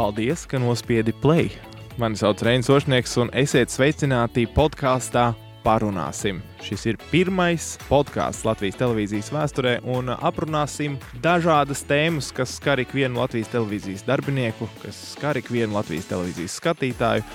Paldies, ka nospiedi play! Mani sauc Reinis Ošnieks, un esiet sveicināti podkāstā Parunāsim. Šis ir pirmais podkāsts Latvijas televīzijas vēsturē, un aprunāsim dažādas tēmas, kas skar ikvienu Latvijas televīzijas darbinieku, kas skar ikvienu Latvijas televīzijas skatītāju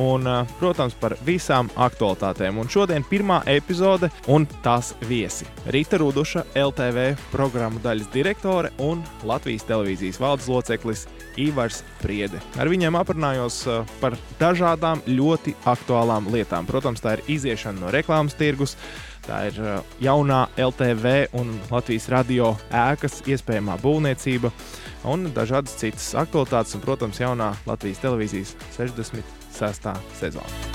un, protams, par visām aktualitātēm. Un šodien pirmā epizode un tās viesi - Rīta Ruduša, LTV programmu daļas direktore un Latvijas televīzijas valdes loceklis Ivars Priede. Ar viņiem aprunājos par dažādām ļoti aktuālām lietām. Protams, tā ir iziešana no reklāmas tirgus. Tā ir jaunā LTV un Latvijas radio ēkas iespējamā būvniecība un dažādas citas aktualitātes, un, protams, jaunā Latvijas televīzijas 60 sestā sezona.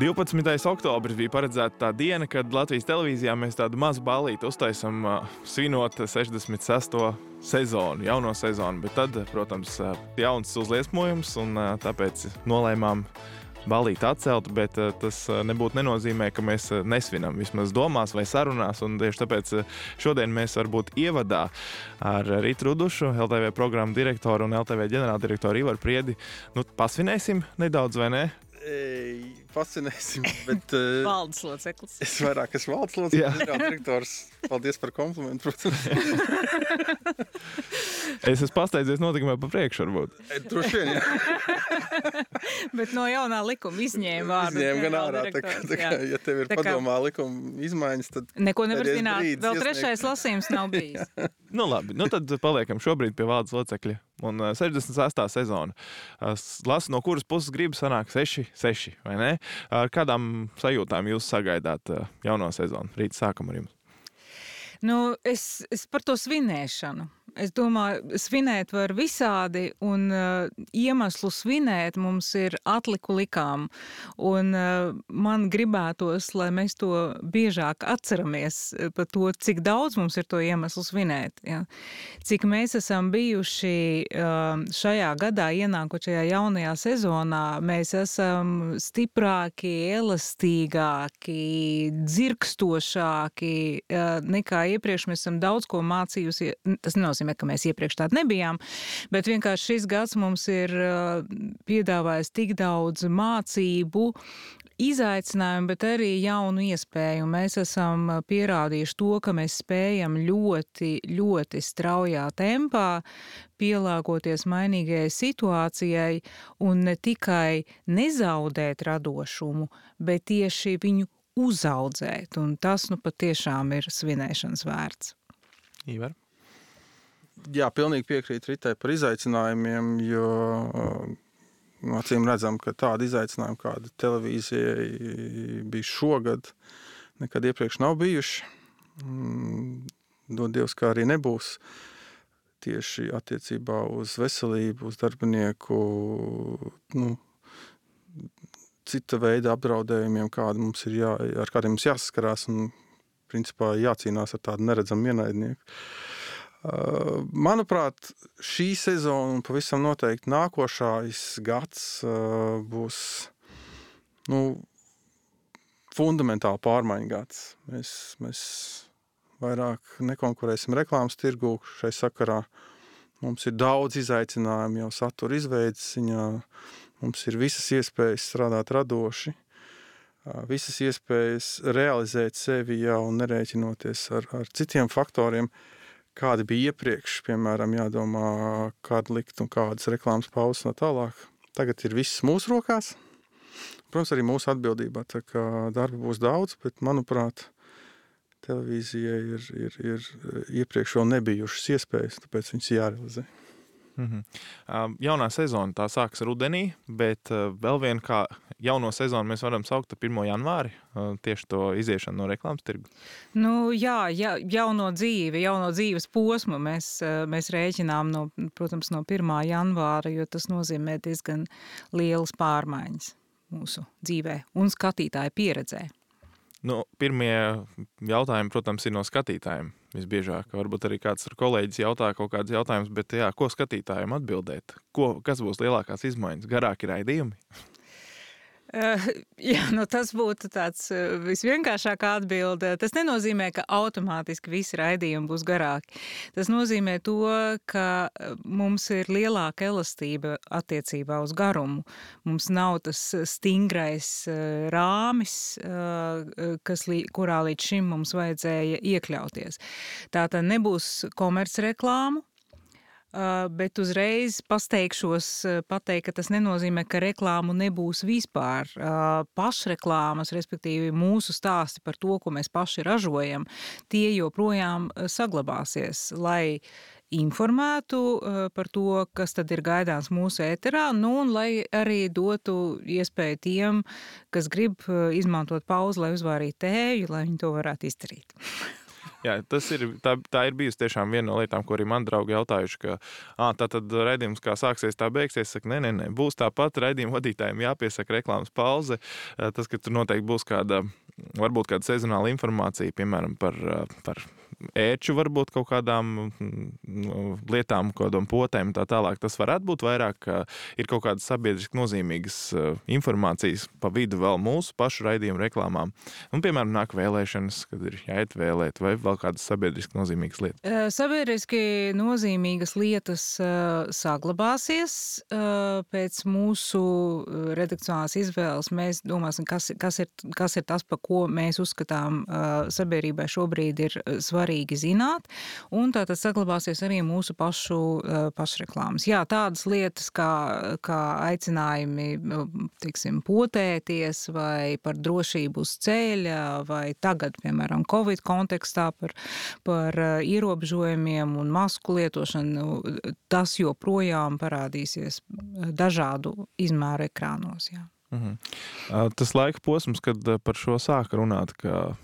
12. oktobris bija paredzēta tā diena, kad Latvijas televīzijā mēs tādu mazu balīti uztaisām, svinot 66. sezonu, jauno sezonu. Bet tad, protams, jauns uzliesmojums, un tāpēc nolēmām balīti atcelt, bet tas nebūtu nenozīmē, ka mēs nesvinam vismaz domās vai sarunās. Tieši tāpēc šodien mēs varbūt ievadā ar Rītu Rudušu, LTV programmu direktoru un LTV ģenerāldirektoru Ivaru Priedi. Nu, pasvinēsim nedaudz, vai ne? Ei, fascinēsim. Bet, uh, valdes loceklis. Es vairāk esmu valdes loceklis, kā direktors. Paldies par komplimentu, protams. es esmu pasteidzies notikumā pa priekšu, varbūt. Droši vien, jā. Bet no jaunā likuma izņēma vārdu. Izņēma gan ārā. Tā kā, tā kā, ja tev ir kā... padomā likuma izmaiņas, tad. Neko nevar zināt. Vēl iesniegt. trešais lasījums nav bijis. nu labi, nu tad paliekam šobrīd pie valdes locekļa. Un 68. sezona. Lasu, no kuras puses gribas sanākt 6, 6 vai ne? Ar kādām sajūtām jūs sagaidāt jauno sezonu? Rīt sākam ar jums. Nu, es, es par to svinēšanu. Es domāju, svinēt var visādi, un uh, iemeslu svinēt mums ir atliku likām. Un, uh, man gribētos, lai mēs to biežāk atceramies uh, par to, cik daudz mums ir to iemeslu svinēt. Ja? Cik mēs esam bijuši uh, šajā gadā, ienākot šajā jaunajā sezonā, mēs esam stiprāki, elastīgāki, dzirkstošāki uh, nekā iepriekš. Mēs esam daudz ko mācījusi. Tas nenozīmē, nenozīmē, ka mēs iepriekš tādi nebijām, bet vienkārši šis gads mums ir piedāvājis tik daudz mācību, izaicinājumu, bet arī jaunu iespēju. Mēs esam pierādījuši to, ka mēs spējam ļoti, ļoti straujā tempā pielāgoties mainīgajai situācijai un ne tikai nezaudēt radošumu, bet tieši viņu uzaudzēt. Un tas nu patiešām ir svinēšanas vērts. Ivar? Jā, pilnīgi piekrītu Ritai par izaicinājumiem, jo nu, acīm redzam, ka tāda izaicinājuma, kāda televīzijai bija šogad, nekad iepriekš nav bijuši. Mm, dod Dievs, kā arī nebūs tieši attiecībā uz veselību, uz darbinieku, nu, cita veida apdraudējumiem, kādi mums ir jā, ar kādiem mums jāsaskarās un principā jācīnās ar tādu neredzamu ienaidnieku. Uh, manuprāt, šī sezona un pavisam noteikti nākošais gads būs nu, fundamentāli pārmaiņu gads. Mēs, mēs vairāk nekonkurēsim reklāmas tirgū šai sakarā. Mums ir daudz izaicinājumu jau satura izveidas ziņā. Mums ir visas iespējas strādāt radoši, visas iespējas realizēt sevi jau nerēķinoties ar, ar citiem faktoriem. Uh, kādi bija iepriekš, piemēram, jādomā, kādu likt un kādas reklāmas pauzes no tālāk. Tagad ir viss mūsu rokās. Protams, arī mūsu atbildībā. Tā kā darba būs daudz, bet, manuprāt, televīzijai ir, ir, ir iepriekš vēl nebijušas iespējas, tāpēc viņas jārealizē. Mm -hmm. jaunā sezona tā sākas rudenī, bet vēl viena kā jauno sezonu mēs varam saukt par 1. janvāri, tieši to iziešanu no reklāmas tirgu. Nu, jā, ja, jauno dzīvi, jauno dzīves posmu mēs, mēs rēķinām, no, protams, no 1. janvāra, jo tas nozīmē diezgan lielas pārmaiņas mūsu dzīvē un skatītāju pieredzē. Nu, pirmie jautājumi, protams, ir no skatītājiem. Visbiežāk, varbūt arī kāds ar kolēģis jautā kaut kādus jautājumus, bet jā, ko skatītājiem atbildēt? Ko, kas būs lielākās izmaiņas? Garāki raidījumi? Uh, jā, nu tas būtu tāds uh, visvienkāršākā atbilde. Tas nenozīmē, ka automātiski visi raidījumi būs garāki. Tas nozīmē to, ka mums ir lielāka elastība attiecībā uz garumu. Mums nav tas stingrais rāmis, kas, kurā līdz šim mums vajadzēja iekļauties. Tā tad nebūs komercreklāmu, bet uzreiz pasteikšos, pateikt, ka tas nenozīmē, ka reklāmu nebūs vispār. Pašreklāmas, respektīvi mūsu stāsti par to, ko mēs paši ražojam, tie joprojām saglabāsies, lai informētu par to, kas tad ir gaidāms mūsu ēterā, nu un lai arī dotu iespēju tiem, kas grib izmantot pauzi, lai uzvārītu tēju, lai viņi to varētu izdarīt. Jā, tas ir, tā, tā ir bijusi tiešām viena no lietām, ko arī man draugi jautājuši, ka à, tā tad raidījums kā sāksies, tā beigsies. Saka, nē, nē, nē, būs tāpat raidījuma vadītājiem jāpiesaka reklāmas pauze. Tas, ka tur noteikti būs kāda, varbūt kāda sezonāla informācija, piemēram, par, par ērču, varbūt kaut kādām mm, lietām, kādām potēm, tā tālāk. Tas varētu būt vairāk, ka ir kaut kādas sabiedriski nozīmīgas eh, informācijas pa vidu vēl mūsu pašu raidījumu reklāmām. Un, piemēram, nāk vēlēšanas, kad ir jāiet vēlēt, vai vēl kādas sabiedriski nozīmīgas lietas. Eh, sabiedriski nozīmīgas lietas eh, saglabāsies pēc mūsu redakcionālās izvēles. Mēs domāsim, kas, kas, ir, kas ir tas, pa ko mēs uzskatām sabiedrībai šobrīd ir svarīgi svarīgi zināt, un tātad saglabāsies arī mūsu pašu pašreklāmas. Jā, tādas lietas kā, kā aicinājumi, tiksim, potēties vai par drošību uz ceļa, vai tagad, piemēram, Covid kontekstā par, par ierobežojumiem un masku lietošanu, tas joprojām parādīsies dažādu izmēru ekrānos. Jā. Mhm. Tas laika posms, kad par šo sāka runāt, ka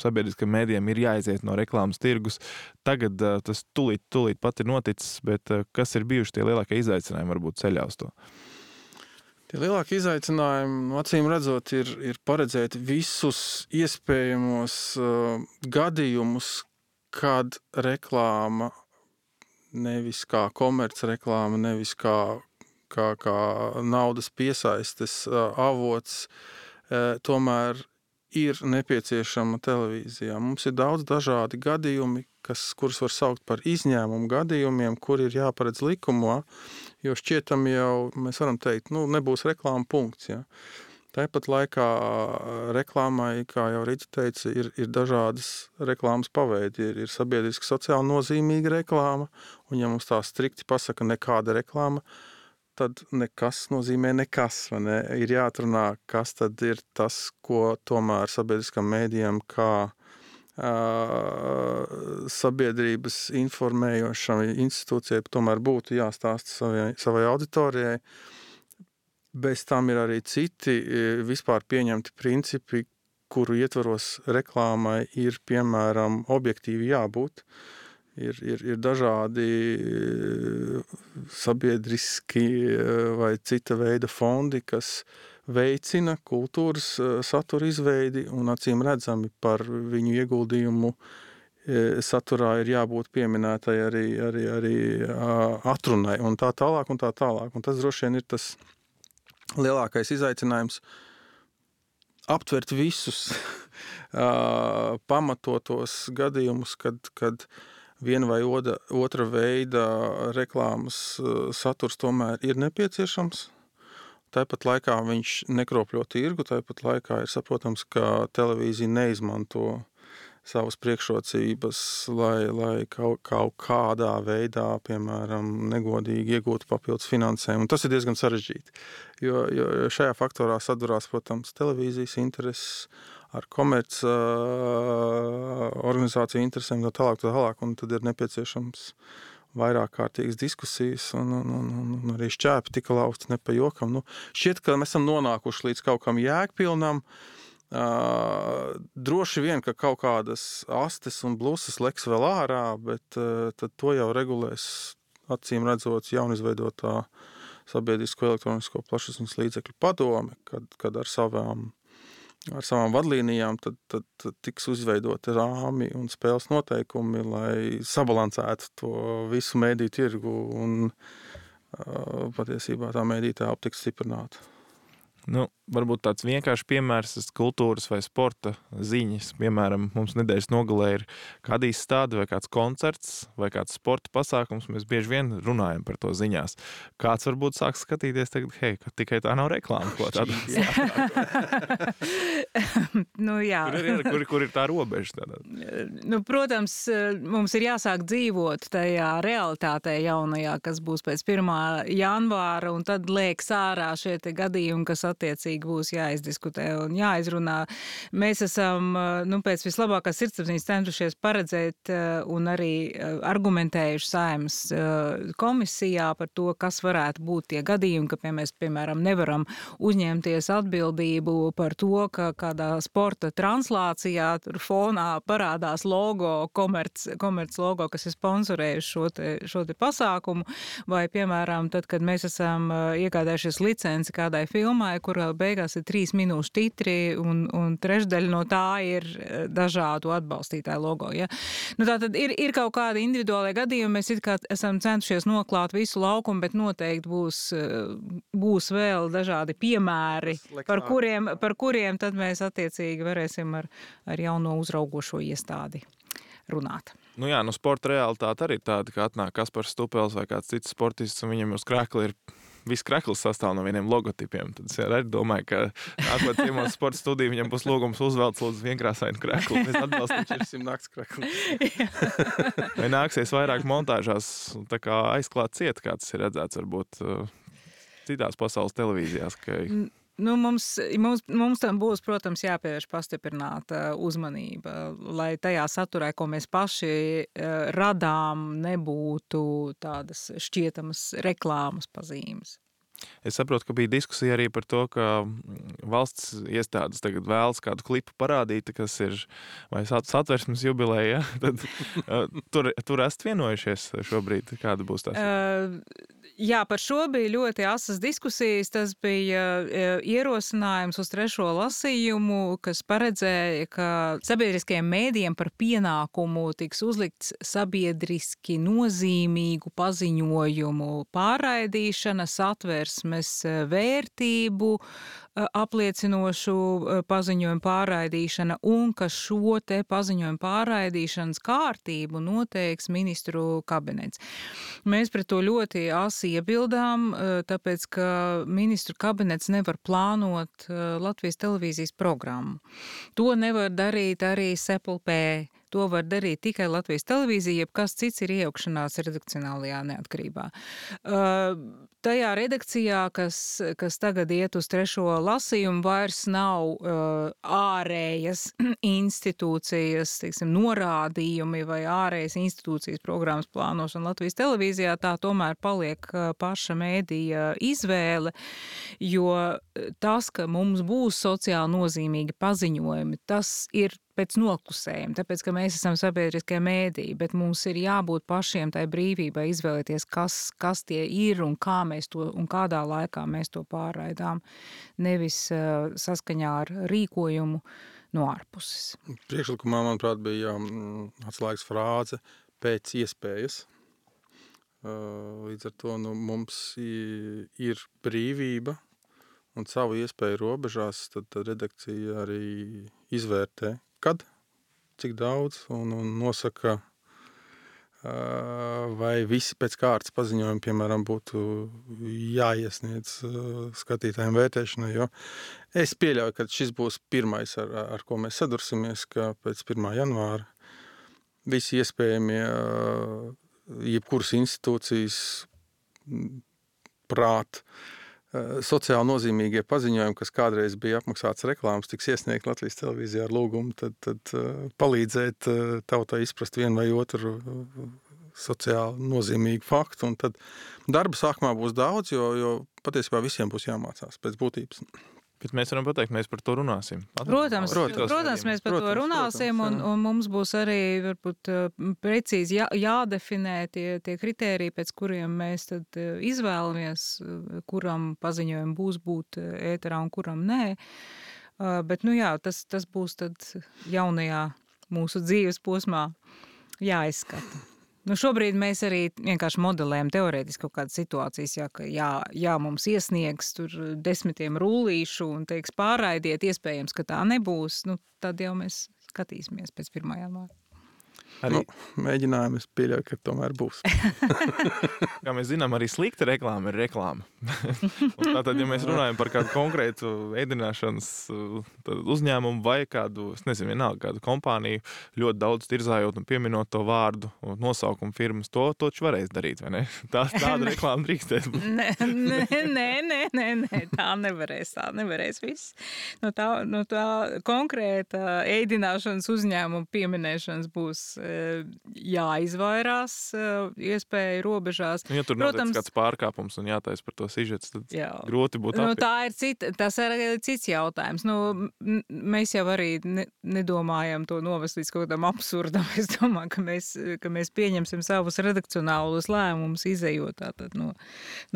sabiedriskajiem mēdījiem ir jāiziet no reklāmas tirgus. Tagad uh, tas tūlīt, tūlīt pat ir noticis, bet uh, kas ir bijuši tie lielākie izaicinājumi varbūt ceļā uz to? Tie lielākie izaicinājumi, nu, acīm redzot, ir, ir paredzēt visus iespējamos uh, gadījumus, kad reklāma nevis kā komercreklāma, nevis kā, kā, kā naudas piesaistes uh, avots, uh, tomēr ir nepieciešama televīzijā. Mums ir daudz dažādi gadījumi, kas, kurus var saukt par izņēmumu gadījumiem, kur ir jāparedz likumā, jo šķietam jau, mēs varam teikt, nu, nebūs reklāma punkts. Ja. Tāpat laikā reklāmai, kā jau Rīta teica, ir, ir dažādas reklāmas paveidi. Ir, ir sabiedriski sociāli nozīmīga reklāma, un ja mums tā strikti pasaka nekāda reklāma, tad nekas nozīmē nekas. Ne? Ir jāatrunā, kas tad ir tas, ko tomēr sabiedriskam mēdījam kā uh, sabiedrības informējošam institūcijai tomēr būtu jāstāsta savai, savai auditorijai. Bez tam ir arī citi vispār pieņemti principi, kuru ietvaros reklāmai ir piemēram objektīvi jābūt. Uh, ir, ir, ir dažādi eh, sabiedriski eh, vai cita veida fondi, kas veicina kultūras eh, satura izveidi un acīm redzami par viņu ieguldījumu saturā ir jābūt pieminētai arī, arī, arī atrunai un tā tālāk un tā tālāk. Un tas droši vien ir tas lielākais izaicinājums aptvert visus pamatotos gadījumus, kad, kad uh, viena vai oda, otra veida reklāmas eh, saturs tomēr ir nepieciešams. Tāpat laikā viņš nekropļo tirgu, tāpat laikā ir saprotams, ka televīzija neizmanto savas priekšrocības, lai, lai kaut, kaut kādā veidā, piemēram, negodīgi iegūtu papildus finansējumu. Tas ir diezgan sarežģīti, jo, jo šajā faktorā sadurās, protams, televīzijas intereses, ar komerc organizāciju interesēm, tā tālāk, tā tālāk, un tad ir nepieciešams vairāk kārtīgas diskusijas, un, un, un, un arī šķēpi tika lauzti ne pa jokam. Nu, šķiet, ka mēs esam nonākuši līdz kaut kam jēgpilnam, Uh, droši vien, ka kaut kādas astes un bluses leks vēl ārā, bet uh, to jau regulēs acīm redzot jaunizveidotā sabiedrisko elektronisko plašsaziņas līdzekļu padome, kad, kad ar savām ar savām vadlīnijām, tad, tad, tad tiks izveidoti rāmi un spēles noteikumi, lai sabalansētu to visu mēdīju tirgu un uh, patiesībā tā mēdītā optika stiprinātu. Nu, varbūt tāds vienkāršs piemērs, kultūras vai sporta ziņas. Piemēram, mums nedēļas nogalē ir kāda izstāde vai kāds koncerts vai kāds sporta pasākums. Mēs bieži vien runājam par to ziņās. Kāds varbūt sāks skatīties tagad, hei, ka tikai tā nav reklāma, ko tādu. nu, jā. kur, ir, kur, kur ir tā robeža? Tādā? Nu, protams, mums ir jāsāk dzīvot tajā realitātē jaunajā, kas būs pēc 1. janvāra, un tad liekas ārā šie gadījumi, kas attiecīgi būs jāizdiskutē un jāizrunā. Mēs esam nu, pēc vislabākās sirdsapziņas centušies paredzēt un arī argumentējuši saimas komisijā par to, kas varētu būt tie gadījumi, ka mēs, piemēram, nevaram uzņemties atbildību par to, ka kādā sporta translācijā tur fonā parādās logo, komerc, komerc logo, kas ir sponsorējuši šo te, šo te pasākumu, vai, piemēram, tad, kad mēs esam iegādājušies licenci kādai filmai, kur beigās ir trīs minūšu titri, un, un trešdaļa no tā ir dažādu atbalstītāju logo. Ja? Nu, tā tad ir, ir kaut kādi individuāli gadījumi, mēs esam centušies noklāt visu laukumu, bet noteikti būs, būs vēl dažādi piemēri, par kuriem, par kuriem tad mēs attiecīgi varēsim ar, ar jauno uzraugošo iestādi runāt. Nu jā, nu sporta realitāte arī ir tāda, ka atnāk Kaspars Stupels vai kāds cits sportists, un viņam uz krēkla ir viss krekls sastāv no vieniem logotipiem. Tad es arī domāju, ka nākotnē ciemos sporta studiju viņam būs lūgums uzvelkt lūdzu vienkrāsainu kreklu. Es atbalstu 400 nakts kreklu. Vai nāksies vairāk montāžās aizklāt ciet, kā tas ir redzēts varbūt uh, citās pasaules televīzijās. Ka... Nu, mums, mums, mums tam būs, protams, jāpievērš pastiprināta uzmanība, lai tajā saturē, ko mēs paši uh, radām, nebūtu tādas šķietamas reklāmas pazīmes. Es saprotu, ka bija diskusija arī par to, ka mm, valsts iestādes tagad vēlas kādu klipu parādīt, kas ir vai satversmes jubileja. Tad, tur, tur esat vienojušies šobrīd, kāda būs tā? Uh, Jā, par šo bija ļoti asas diskusijas. Tas bija ierosinājums uz trešo lasījumu, kas paredzēja, ka sabiedriskajiem mēdījiem par pienākumu tiks uzlikts sabiedriski nozīmīgu paziņojumu pārraidīšana, satversmes e, vērtību, apliecinošu paziņojumu pārraidīšana un ka šo te paziņojumu pārraidīšanas kārtību noteiks ministru kabinets. Mēs pret to ļoti asi iebildām, tāpēc, ka ministru kabinets nevar plānot Latvijas televīzijas programmu. To nevar darīt arī SEPLP To var darīt tikai Latvijas televīzija, jeb kas cits ir iejaukšanās redakcionālajā neatkarībā. Uh, tajā redakcijā, kas, kas tagad iet uz trešo lasījumu, vairs nav uh, ārējas institūcijas, teiksim, norādījumi vai ārējas institūcijas programmas plānošana Latvijas televīzijā. Tā tomēr paliek paša mēdīja izvēle, jo tas, ka mums būs sociāli nozīmīgi paziņojumi, tas ir pēc noklusējuma, tāpēc, ka mēs esam sabiedriskie mēdī, bet mums ir jābūt pašiem tai brīvībai izvēlēties, kas, kas tie ir un kā mēs to, un kādā laikā mēs to pārraidām, nevis uh, saskaņā ar rīkojumu no ārpuses. Priekšlikumā, manuprāt, bija um, atslēgas frāze pēc iespējas. Uh, līdz ar to nu, mums ir brīvība un savu iespēju robežās, tad redakcija arī izvērtē, kad, cik daudz, un, un nosaka, vai visi pēc kārtas paziņojumi, piemēram, būtu jāiesniedz skatītājiem vērtēšanai. Jo es pieļauju, ka šis būs pirmais, ar, ar ko mēs sadursimies, ka pēc 1. janvāra visi iespējamie, jebkuras institūcijas prāt, uh, sociāli nozīmīgie paziņojumi, kas kādreiz bija apmaksāts reklāmas, tiks iesniegt Latvijas televīzijā ar lūgumu, tad, tad eh, palīdzēt eh, tautai izprast vienu vai otru sociāli nozīmīgu faktu. Un tad darba sākumā būs daudz, jo, jo patiesībā visiem būs jāmācās pēc būtības. Bet mēs varam pateikt, mēs par to runāsim. Protams, protams, protams mēs par protams, to runāsim, protams, un, un mums būs arī varbūt, precīzi jā, jādefinē tie, tie kritēriji, pēc kuriem mēs tad izvēlamies, kuram paziņojumam būs būt ēterā un kuram nē. Bet, nu jā, tas, tas būs tad jaunajā mūsu dzīves posmā jāizskata. Nu, šobrīd mēs arī vienkārši modelējam teorētiski kaut kādas situācijas, ja, ka jā, jā, mums iesniegs tur desmitiem rullīšu un teiks pārraidiet, iespējams, ka tā nebūs, nu, tad jau mēs skatīsimies pēc 1. janvāra. Arī... Nu, mēģinājumi es pieļauju, ka tomēr būs. Kā mēs zinām, arī slikta reklāma ir reklāma. Tātad, ja mēs runājam par kādu konkrētu ēdināšanas uzņēmumu vai kādu, es nezinu, vienalga, kādu kompāniju, ļoti daudz tirzājot un pieminot to vārdu, nosaukumu firmas, to taču varēs darīt, vai ne? Tā, tāda reklāma drīkstēs būt. nē, nē, nē, nē, nē, tā nevarēs, tā nevarēs viss. No tā, no tā konkrēta ēdināšanas uzņēmuma pieminēšanas būs jāizvairās iespēju robežās. Nu, ja tur Protams, kāds pārkāpums un jātais par to sižets, tad jā. grūti būtu. Nu, tā ir cita, tas ir cits jautājums. Nu, mēs jau arī ne, nedomājam to novest līdz kaut kādam absurdam. Es domāju, ka mēs, ka mēs pieņemsim savus redakcionālus lēmumus, izējot tātad no,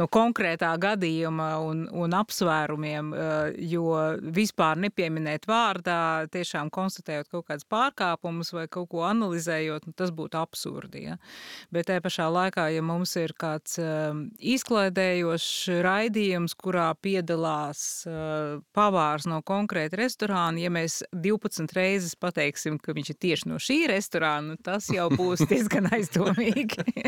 no konkrētā gadījuma un, un apsvērumiem, jo vispār nepieminēt vārdā, tiešām konstatējot kaut kādas pārkāpumus vai kaut ko analizēt, analizējot, nu, tas būtu absurdi. Ja? Bet tajā pašā laikā, ja mums ir kāds uh, izklaidējošs raidījums, kurā piedalās uh, pavārs no konkrēta restorāna, ja mēs 12 reizes pateiksim, ka viņš ir tieši no šī restorāna, nu, tas jau būs diezgan aizdomīgi.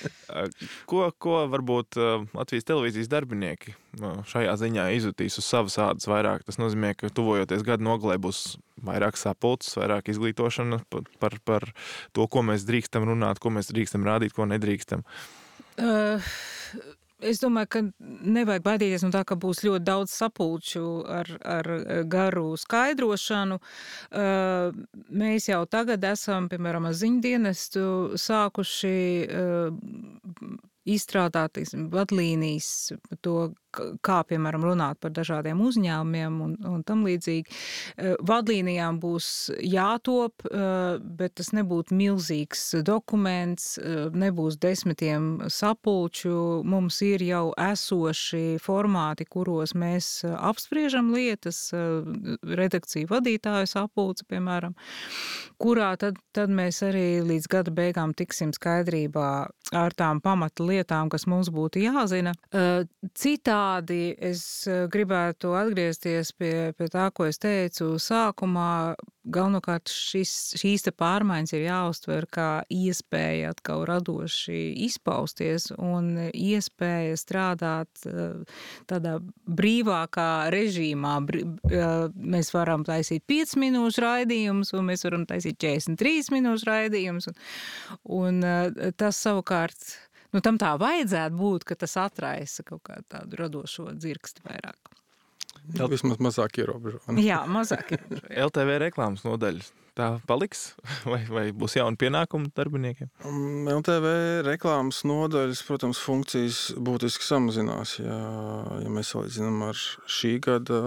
ko, ko varbūt Latvijas televīzijas darbinieki šajā ziņā izjutīs uz savas ādas vairāk? Tas nozīmē, ka tuvojoties gadu nogalē būs vairāk sapulces, vairāk izglītošana par, par, par to, ko mēs drīkstam runāt, ko mēs drīkstam rādīt, ko nedrīkstam? Uh, es domāju, ka nevajag baidīties no tā, ka būs ļoti daudz sapulču ar, ar garu skaidrošanu. Uh, mēs jau tagad esam, piemēram, ar ziņdienestu sākuši uh, izstrādāt vadlīnijas par to, kā, piemēram, runāt par dažādiem uzņēmumiem un, un tam līdzīgi. Eh, vadlīnijām būs jātop, eh, bet tas nebūtu milzīgs dokuments, eh, nebūs desmitiem sapulču. Mums ir jau esoši formāti, kuros mēs apspriežam lietas, redakciju vadītāju sapulci, piemēram, kurā tad, tad mēs arī līdz gada beigām tiksim skaidrībā ar tām pamata lietām, kas mums būtu jāzina. Citādi es gribētu atgriezties pie, pie tā, ko es teicu sākumā galvenokārt šis, šīs pārmaiņas ir jāuztver kā iespēja atkal radoši izpausties un iespēja strādāt eh, tādā brīvākā režīmā. Eh, mēs varam taisīt 5 minūšu raidījumus, un mēs varam taisīt 43 minūšu raidījumus. Un, un tas savukārt, nu, tam tā vajadzētu būt, ka tas atraisa kaut kādu tādu radošo dzirksti vairāk. Jā, vismaz mazāk ierobežojumi. Jā, mazāk ierobežojumi. LTV reklāmas nodaļas. Tā paliks, vai, vai būs jauni pienākumi darbiniekiem? Um, LTV reklāmas nodaļas, protams, funkcijas būtiski samazinās. Ja, ja mēs salīdzinām ar šī gada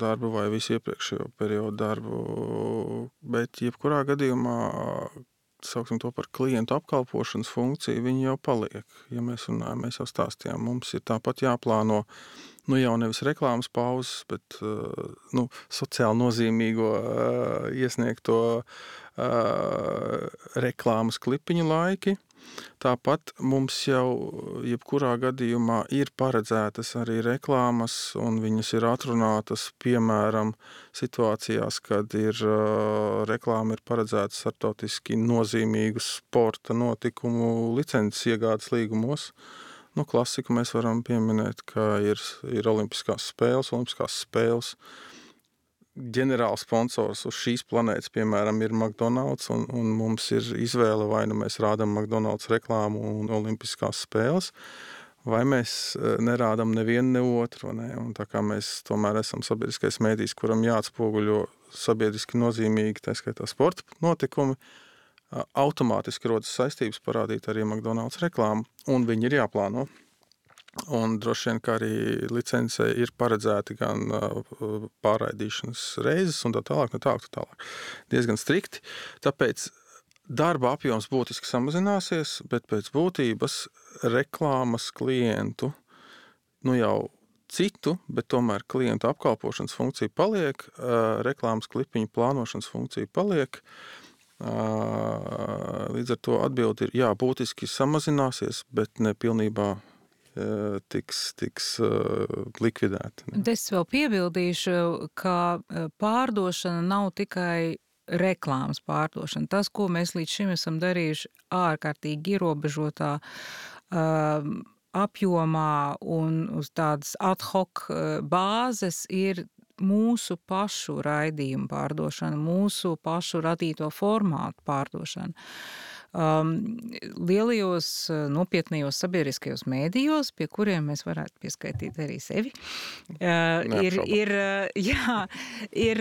darbu vai visu iepriekšējo periodu darbu, bet jebkurā gadījumā sauksim to par klientu apkalpošanas funkciju, viņi jau paliek. Ja mēs runājam, mēs jau stāstījām, mums ir tāpat jāplāno nu jau nevis reklāmas pauzes, bet nu, sociāli nozīmīgo iesniegto reklāmas klipiņu laiki. Tāpat mums jau jebkurā gadījumā ir paredzētas arī reklāmas, un viņas ir atrunātas piemēram situācijās, kad ir uh, reklāma ir paredzēta startautiski nozīmīgu sporta notikumu licences iegādes līgumos. Nu, klasiku mēs varam pieminēt, ka ir, ir Olimpiskās spēles, Olimpiskās spēles. Ģenerāls sponsors uz šīs planētas, piemēram, ir McDonald's, un, un mums ir izvēle, vai nu mēs rādām McDonald's reklāmu un Olimpiskās spēles, vai mēs e, nerādām nevienu ne otru. Ne? Un tā kā mēs tomēr esam sabiedriskais mēdījis, kuram jāatspoguļo sabiedriski nozīmīgi, tā skaitā sporta notikumi, automātiski rodas saistības parādīt arī McDonald's reklāmu, un viņi ir jāplāno. Un droši vien, arī licence ir paredzēti gan pārraidīšanas reizes, un tā tālāk, no tālāk, tā tālāk. Diezgan strikti. Tāpēc darba apjoms būtiski samazināsies, bet pēc būtības reklāmas klientu nu jau citu, bet tomēr klientu apkalpošanas funkcija paliek, reklāmas klipiņu plānošanas funkcija paliek. Līdz ar to atbildi ir, jā, būtiski samazināsies, bet ne pilnībā tiks, tiks likvidēti. Es vēl piebildīšu, ka pārdošana nav tikai reklāmas pārdošana. Tas, ko mēs līdz šim esam darījuši ārkārtīgi ierobežotā apjomā un uz tādas ad hoc bāzes, ir mūsu pašu raidījumu pārdošana, mūsu pašu radīto formātu pārdošana. Um, lielajos, nopietnējos sabiedriskajos mēdījos, pie kuriem mēs varētu pieskaitīt arī sevi, uh, ir, ir, jā, ir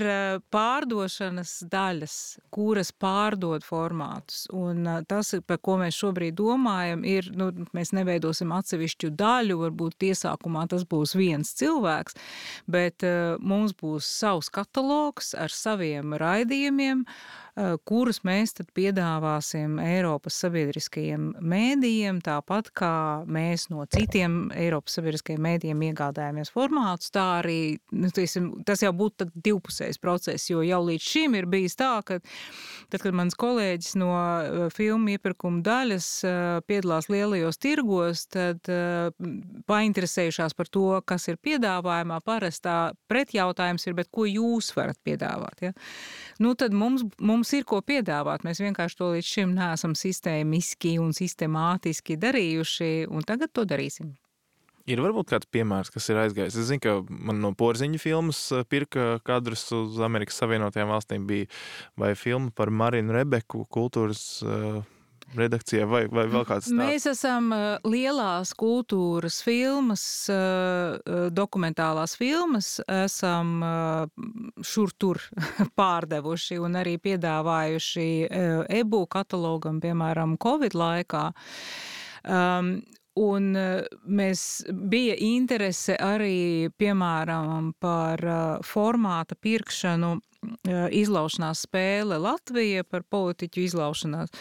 pārdošanas daļas, kuras pārdod formātus. Un tas, par ko mēs šobrīd domājam, ir, nu, mēs neveidosim atsevišķu daļu, varbūt iesākumā tas būs viens cilvēks, bet uh, mums būs savs katalogs ar saviem raidījumiem, uh, kurus mēs tad piedāvāsim Eiropas sabiedriskajiem mēdījiem, tāpat kā mēs no citiem Eiropas sabiedriskajiem mēdījiem iegādājamies formātus, tā arī nu, tiesim, tas jau būtu divpusējs process, jo jau līdz šim ir bijis tā, ka tad, kad mans kolēģis no eh, filmu iepirkuma daļas eh, piedalās lielajos tirgos, tad painteresējušās par to, kas ir piedāvājumā, parastā pretjautājums ir, bet ko jūs varat piedāvāt? Ja? Nu, tad mums, mums ir ko piedāvāt. Mēs vienkārši to līdz šim neesam sistēmiski un sistemātiski darījuši, un tagad to darīsim. Ir varbūt kāds piemērs, kas ir aizgājis. Es zinu, ka man no porziņa filmas eh, pirka kadrus uz Amerikas Savienotajām valstīm bija vai filma par Marinu Rebeku kultūras uh, redakcijā, vai, vai vēl kāds tāds? Mēs esam lielās kultūras filmas, dokumentālās filmas, esam šur tur pārdevuši un arī piedāvājuši e-bu katalogam, piemēram, Covid laikā. Um, Un mēs bija interese arī, piemēram, par formāta pirkšanu izlaušanās spēle Latvija par politiķu izlaušanās.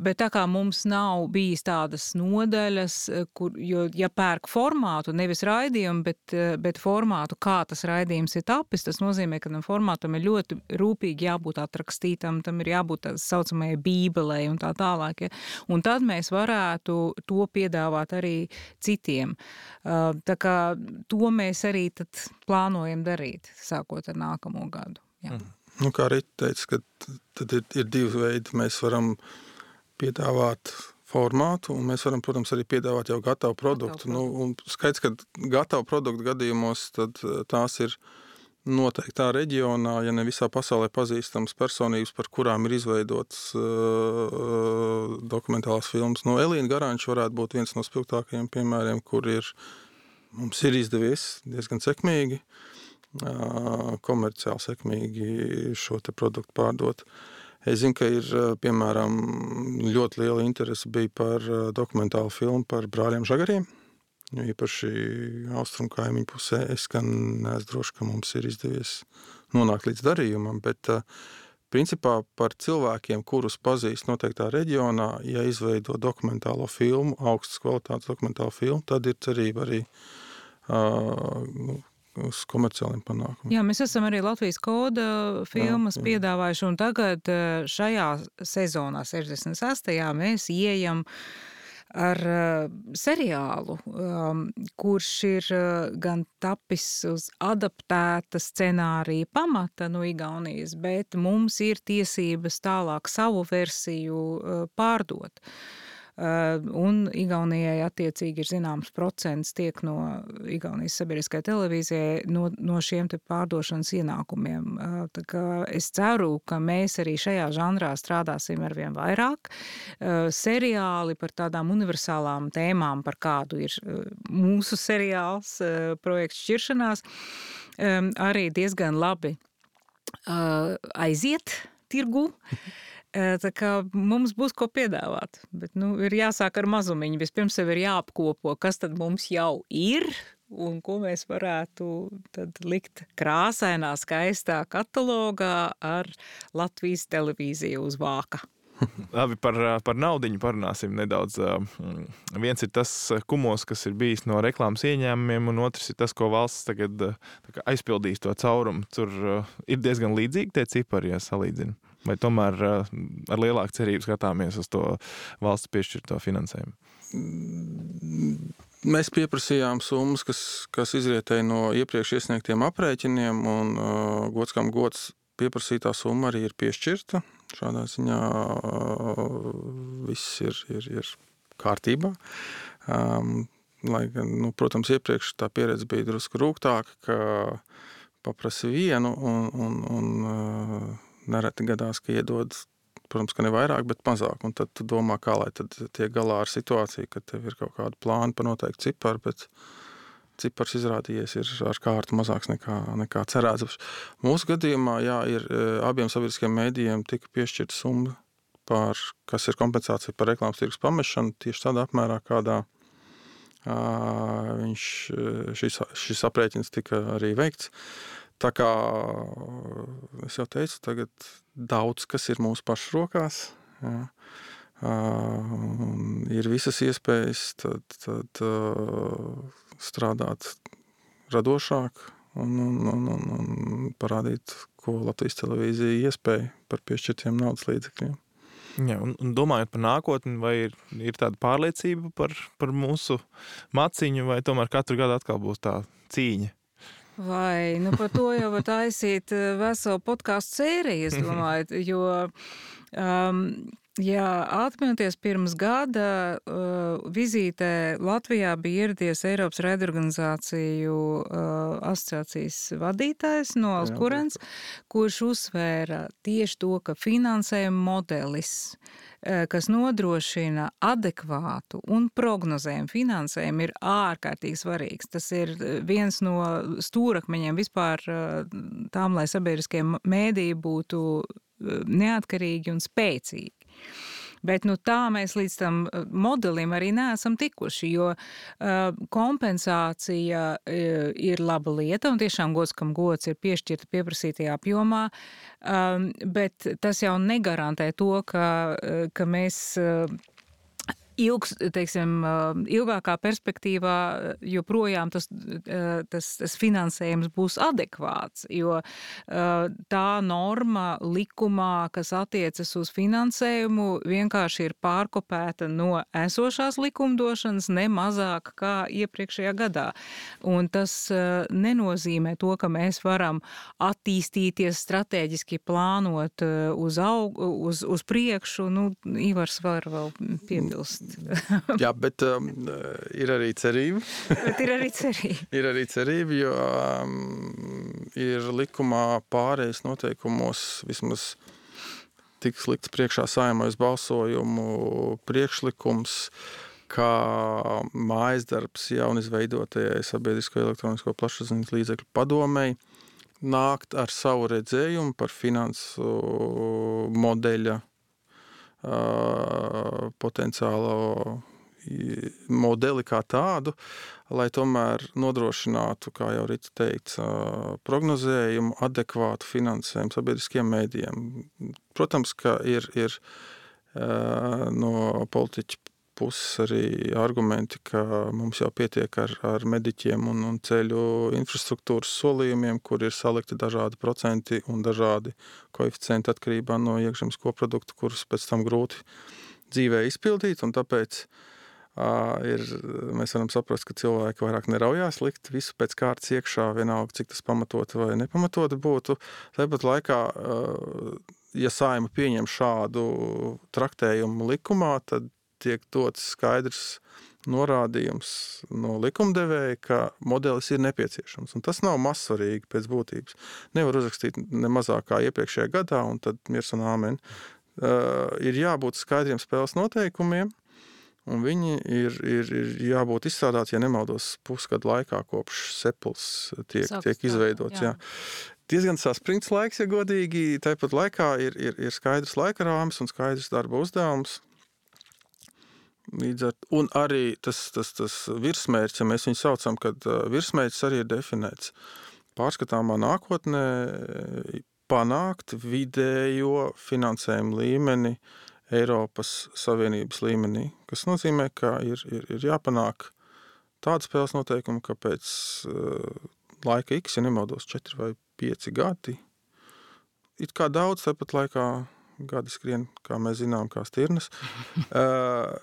Bet tā kā mums nav bijis tādas nodaļas, kur, jo, ja pērk formātu, nevis raidījumu, bet, bet formātu, kā tas raidījums ir tapis, tas nozīmē, ka tam formātam ir ļoti rūpīgi jābūt atrakstītam, tam ir jābūt tā saucamajai bībelei un tā tālāk. Ja? Un tad mēs varētu to piedāvāt arī citiem. Tā kā to mēs arī plānojam darīt, sākot ar nākamo gadu. Jā. Mm. Nu, kā arī teica, tad ir, ir divi veidi. Mēs varam piedāvāt formātu, un mēs varam, protams, arī piedāvāt jau gatavu produktu. Gatavu. Nu, skaidrs, ka gatavu produktu gadījumos tās ir noteiktā reģionā, ja ne visā pasaulē pazīstams personības, par kurām ir izveidotas uh, dokumentālās filmas. Nu, Elīna Garanča varētu būt viens no spilgtākajiem piemēriem, kur ir, mums ir izdevies diezgan sekmīgi uh, komerciāli sekmīgi šo produktu pārdot. Es zinu, ka ir piemēram ļoti liela interese bija par dokumentālu filmu par brāļiem Žagariem. Jo īpaši austrumu kaimiņu pusē es gan neesmu drošs, ka mums ir izdevies nonākt līdz darījumam, bet principā par cilvēkiem, kurus pazīst noteiktā reģionā, ja izveido dokumentālo filmu, augstas kvalitātes dokumentālu filmu, tad ir cerība arī uh, uz komerciāliem panākumiem. Jā, mēs esam arī Latvijas koda filmas jā, jā. piedāvājuši, un tagad šajā sezonā, 68. mēs ieejam ar uh, seriālu, um, kurš ir uh, gan tapis uz adaptēta scenārija pamata no Igaunijas, bet mums ir tiesības tālāk savu versiju uh, pārdot. Eh, un Igaunijai attiecīgi ir zināms procents tiek no Igaunijas sabiedriskajai televīzijai no, no šiem te pārdošanas ienākumiem. Eh, tā kā es ceru, ka mēs arī šajā žanrā strādāsim arvien vairāk. Eh, seriāli par tādām universālām tēmām, par kādu ir mūsu seriāls projekts šķiršanās, arī diezgan labi aiziet tirgu. Tā kā mums būs ko piedāvāt, bet nu, ir jāsāk ar mazumiņu. Vispirms sev ir jāapkopo, kas tad mums jau ir un ko mēs varētu likt krāsainā, skaistā katalogā ar Latvijas televīziju uz vāka. Labi, par, par naudu parunāsim nedaudz. Viens ir tas kumos, kas ir bijis no reklāmas ieņēmumiem, un otrs ir tas, ko valsts tagad aizpildīs to caurumu. Tur ir diezgan līdzīgi tie cipari, ja salīdzinām. Vai tomēr uh, ar lielāku cerību skatāmies uz to valsts piešķirto finansējumu? Mēs pieprasījām summas, kas, kas izrietēja no iepriekš iesniegtiem aprēķiniem, un uh, gods kam gods pieprasītā summa arī ir piešķirta. Šādā ziņā uh, viss ir, ir, ir kārtībā. Um, lai nu, protams, iepriekš tā pieredze bija drusku rūgtāka, ka paprasi vienu un, un, un uh, nereti gadās, ka iedod, protams, ka ne vairāk, bet mazāk. Un tad tu domā, kā lai tiek galā ar situāciju, ka tev ir kaut kāda plāna par noteiktu ciparu, bet cipars izrādījies ir ar kārtu mazāks nekā, nekā cerēts. Mūsu gadījumā, jā, ir abiem sabiedriskiem mēdījiem tika piešķirta summa, par, kas ir kompensācija par reklāmas tirgus pamešanu tieši tādā apmērā, kādā viņš, šis, šis aprēķins tika arī veikts. Tā kā es jau teicu, tagad daudz kas ir mūsu pašu rokās. Jā. Uh, ir visas iespējas tad, tad, uh, strādāt radošāk un, un, un, un, un parādīt, ko Latvijas televīzija iespēja par piešķirtiem naudas līdzekļiem. Jā, un, un domājot par nākotni, vai ir, ir tāda pārliecība par, par mūsu maciņu, vai tomēr katru gadu atkal būs tā cīņa? Vai, nu par to jau var taisīt eh, veselu podkāstu sēriju, es domāju, jo, um, ja atminaties pirms gada uh, vizītē Latvijā bija ieradies Eiropas raidorganizāciju uh, asociācijas vadītājs no Alskurens, kurš uzsvēra tieši to, ka finansējuma modelis Eh, kas nodrošina adekvātu un prognozējumu finansējumu, ir ārkārtīgi svarīgs. Tas ir eh, viens no stūrakmeņiem vispār eh, tām, lai sabiedriskie mēdīji būtu neatkarīgi un spēcīgi. Bet nu, tā mēs līdz tam eh, modelim arī neesam tikuši, jo uh, kompensācija uh, ir laba lieta un tiešām gods, kam gods ir piešķirta pieprasītajā apjomā, um, bet tas jau negarantē to, ka, ka mēs. Uh, ilgs, teiksim, ilgākā perspektīvā joprojām tas, tas, tas finansējums būs adekvāts, jo tā norma likumā, kas attiecas uz finansējumu, vienkārši ir pārkopēta no esošās likumdošanas ne mazāk kā iepriekšējā gadā. Un tas nenozīmē to, ka mēs varam attīstīties strateģiski plānot uz, aug, uz, uz priekšu. Nu, Ivars var vēl piebilst. Jā, bet um, ir arī cerība. bet ir arī cerība. ir arī cerība, jo um, ir likumā pārējais noteikumos vismaz tiks likts priekšā saimais balsojumu priekšlikums, kā mājas darbs jaunizveidotajai sabiedrisko elektronisko plašsaziņas līdzekļu padomēji nākt ar savu redzējumu par finansu modeļa potenciālo modeli kā tādu, lai tomēr nodrošinātu, kā jau Rīta teikts, prognozējumu, adekvātu finansējumu sabiedriskiem mēdījiem. Protams, ka ir, ir no politiķa puses arī argumenti, ka mums jau pietiek ar, ar mediķiem un, un ceļu infrastruktūras solījumiem, kur ir salikti dažādi procenti un dažādi koeficienti atkarībā no iekšzemes koprodukta, kurus pēc tam grūti dzīvē izpildīt. Tāpēc uh, ir, mēs varam saprast, ka cilvēki vairāk neraujās likt visu pēc kārtas iekšā, vienalga, cik tas pamatoti vai nepamatoti būtu. Tāpat laikā, uh, ja saima pieņem šādu traktējumu likumā, tad tiek dots skaidrs norādījums no likumdevēja, ka modelis ir nepieciešams. Un tas nav mazsvarīgi pēc būtības. Nevar uzrakstīt ne mazāk kā iepriekšējā gadā, un tad mirs un āmen. Uh, ir jābūt skaidriem spēles noteikumiem, un viņi ir, ir, ir jābūt izstrādāti, ja nemaldos, pusgadu laikā, kopš sepls tiek, Sāks, tiek izveidots. Jā. Jā. Diezgan saspringts laiks, ja godīgi. Tāpat laikā ir, ir, ir skaidrs laika rāmis un skaidrs darba uzdevums. Ar, un arī tas, tas, tas virsmērķis, ja mēs viņu saucam, kad virsmērķis arī ir definēts. Pārskatāmā nākotnē panākt vidējo finansējumu līmeni Eiropas Savienības līmenī, kas nozīmē, ka ir, ir, ir jāpanāk tāda spēles noteikuma, ka pēc laika X, ja nemaldos, 4 vai 5 gadi, it kā daudz, tāpat laikā gadi skrien, kā mēs zinām, kā stirnas. uh,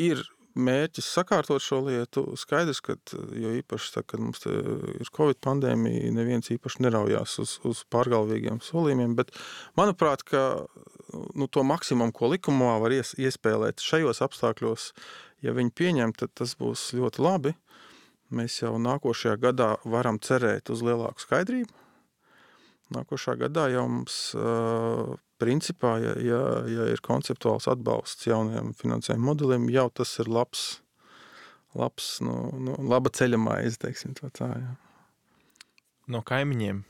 ir mērķis sakārtot šo lietu. Skaidrs, ka jo īpaši, tā, kad mums ir Covid pandēmija, neviens īpaši neraujās uz, uz pārgalvīgiem solījumiem, bet manuprāt, ka nu, to maksimumu, ko likumā var ies, iespēlēt šajos apstākļos, ja viņi pieņem, tad tas būs ļoti labi. Mēs jau nākošajā gadā varam cerēt uz lielāku skaidrību. Nākošā gadā jau mums principā, ja, ja, ja ir konceptuāls atbalsts jaunajam finansējuma modelim, jau tas ir labs, labs nu, nu, laba ceļa maize, teiksim tā. tā jā. No kaimiņiem,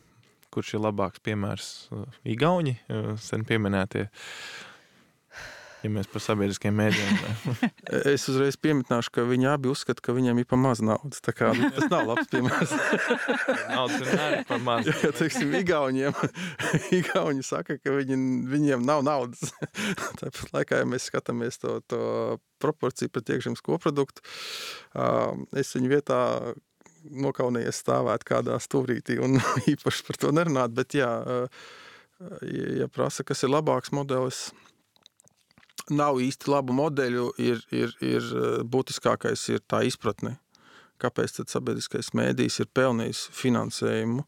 kurš ir labāks piemērs? Igauni, sen pieminētie. Uh, ja mēs par sabiedriskiem mēdījiem. es uzreiz pieminēšu, ka viņi abi uzskata, ka viņiem ir par maz naudas. Kā tas nav labs piemērs. Naudas vienmēr ir par maz. Ja, teiksim, Igauniem, Igauni saka, ka viņi, viņiem nav naudas. Tāpat laikā, ja mēs skatāmies to, to proporciju pret iekšzemes koproduktu, es viņu vietā nokaunējies stāvēt kādā stūrītī un īpaši par to nerunāt, bet jā, ja prasa, kas ir labāks modelis, nav īsti labu modeļu, ir, ir, ir eh, būtiskākais ir tā izpratne. Kāpēc tad sabiedriskais mēdījis ir pelnījis finansējumu?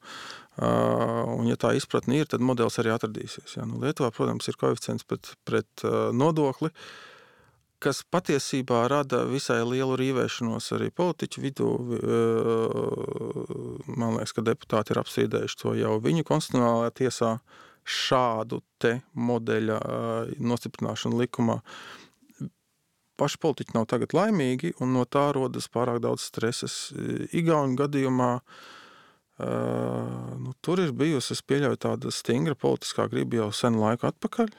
Uh, un, ja tā izpratne ir, tad modelis arī atradīsies. Ja? Nu, Lietuvā, protams, ir koeficients pret, pret uh, nodokli, kas patiesībā rada visai lielu rīvēšanos arī politiķu vidū. Uh, man liekas, ka deputāti ir apstrīdējuši to jau viņu konstitucionālajā tiesā. Uh, šādu te modeļa nostiprināšanu likumā. Paši politiķi nav tagad laimīgi, un no tā rodas pārāk daudz streses. Igaunijas gadījumā nu, tur ir bijusi, es pieļauju, tāda stingra politiskā griba jau sen laiku atpakaļ.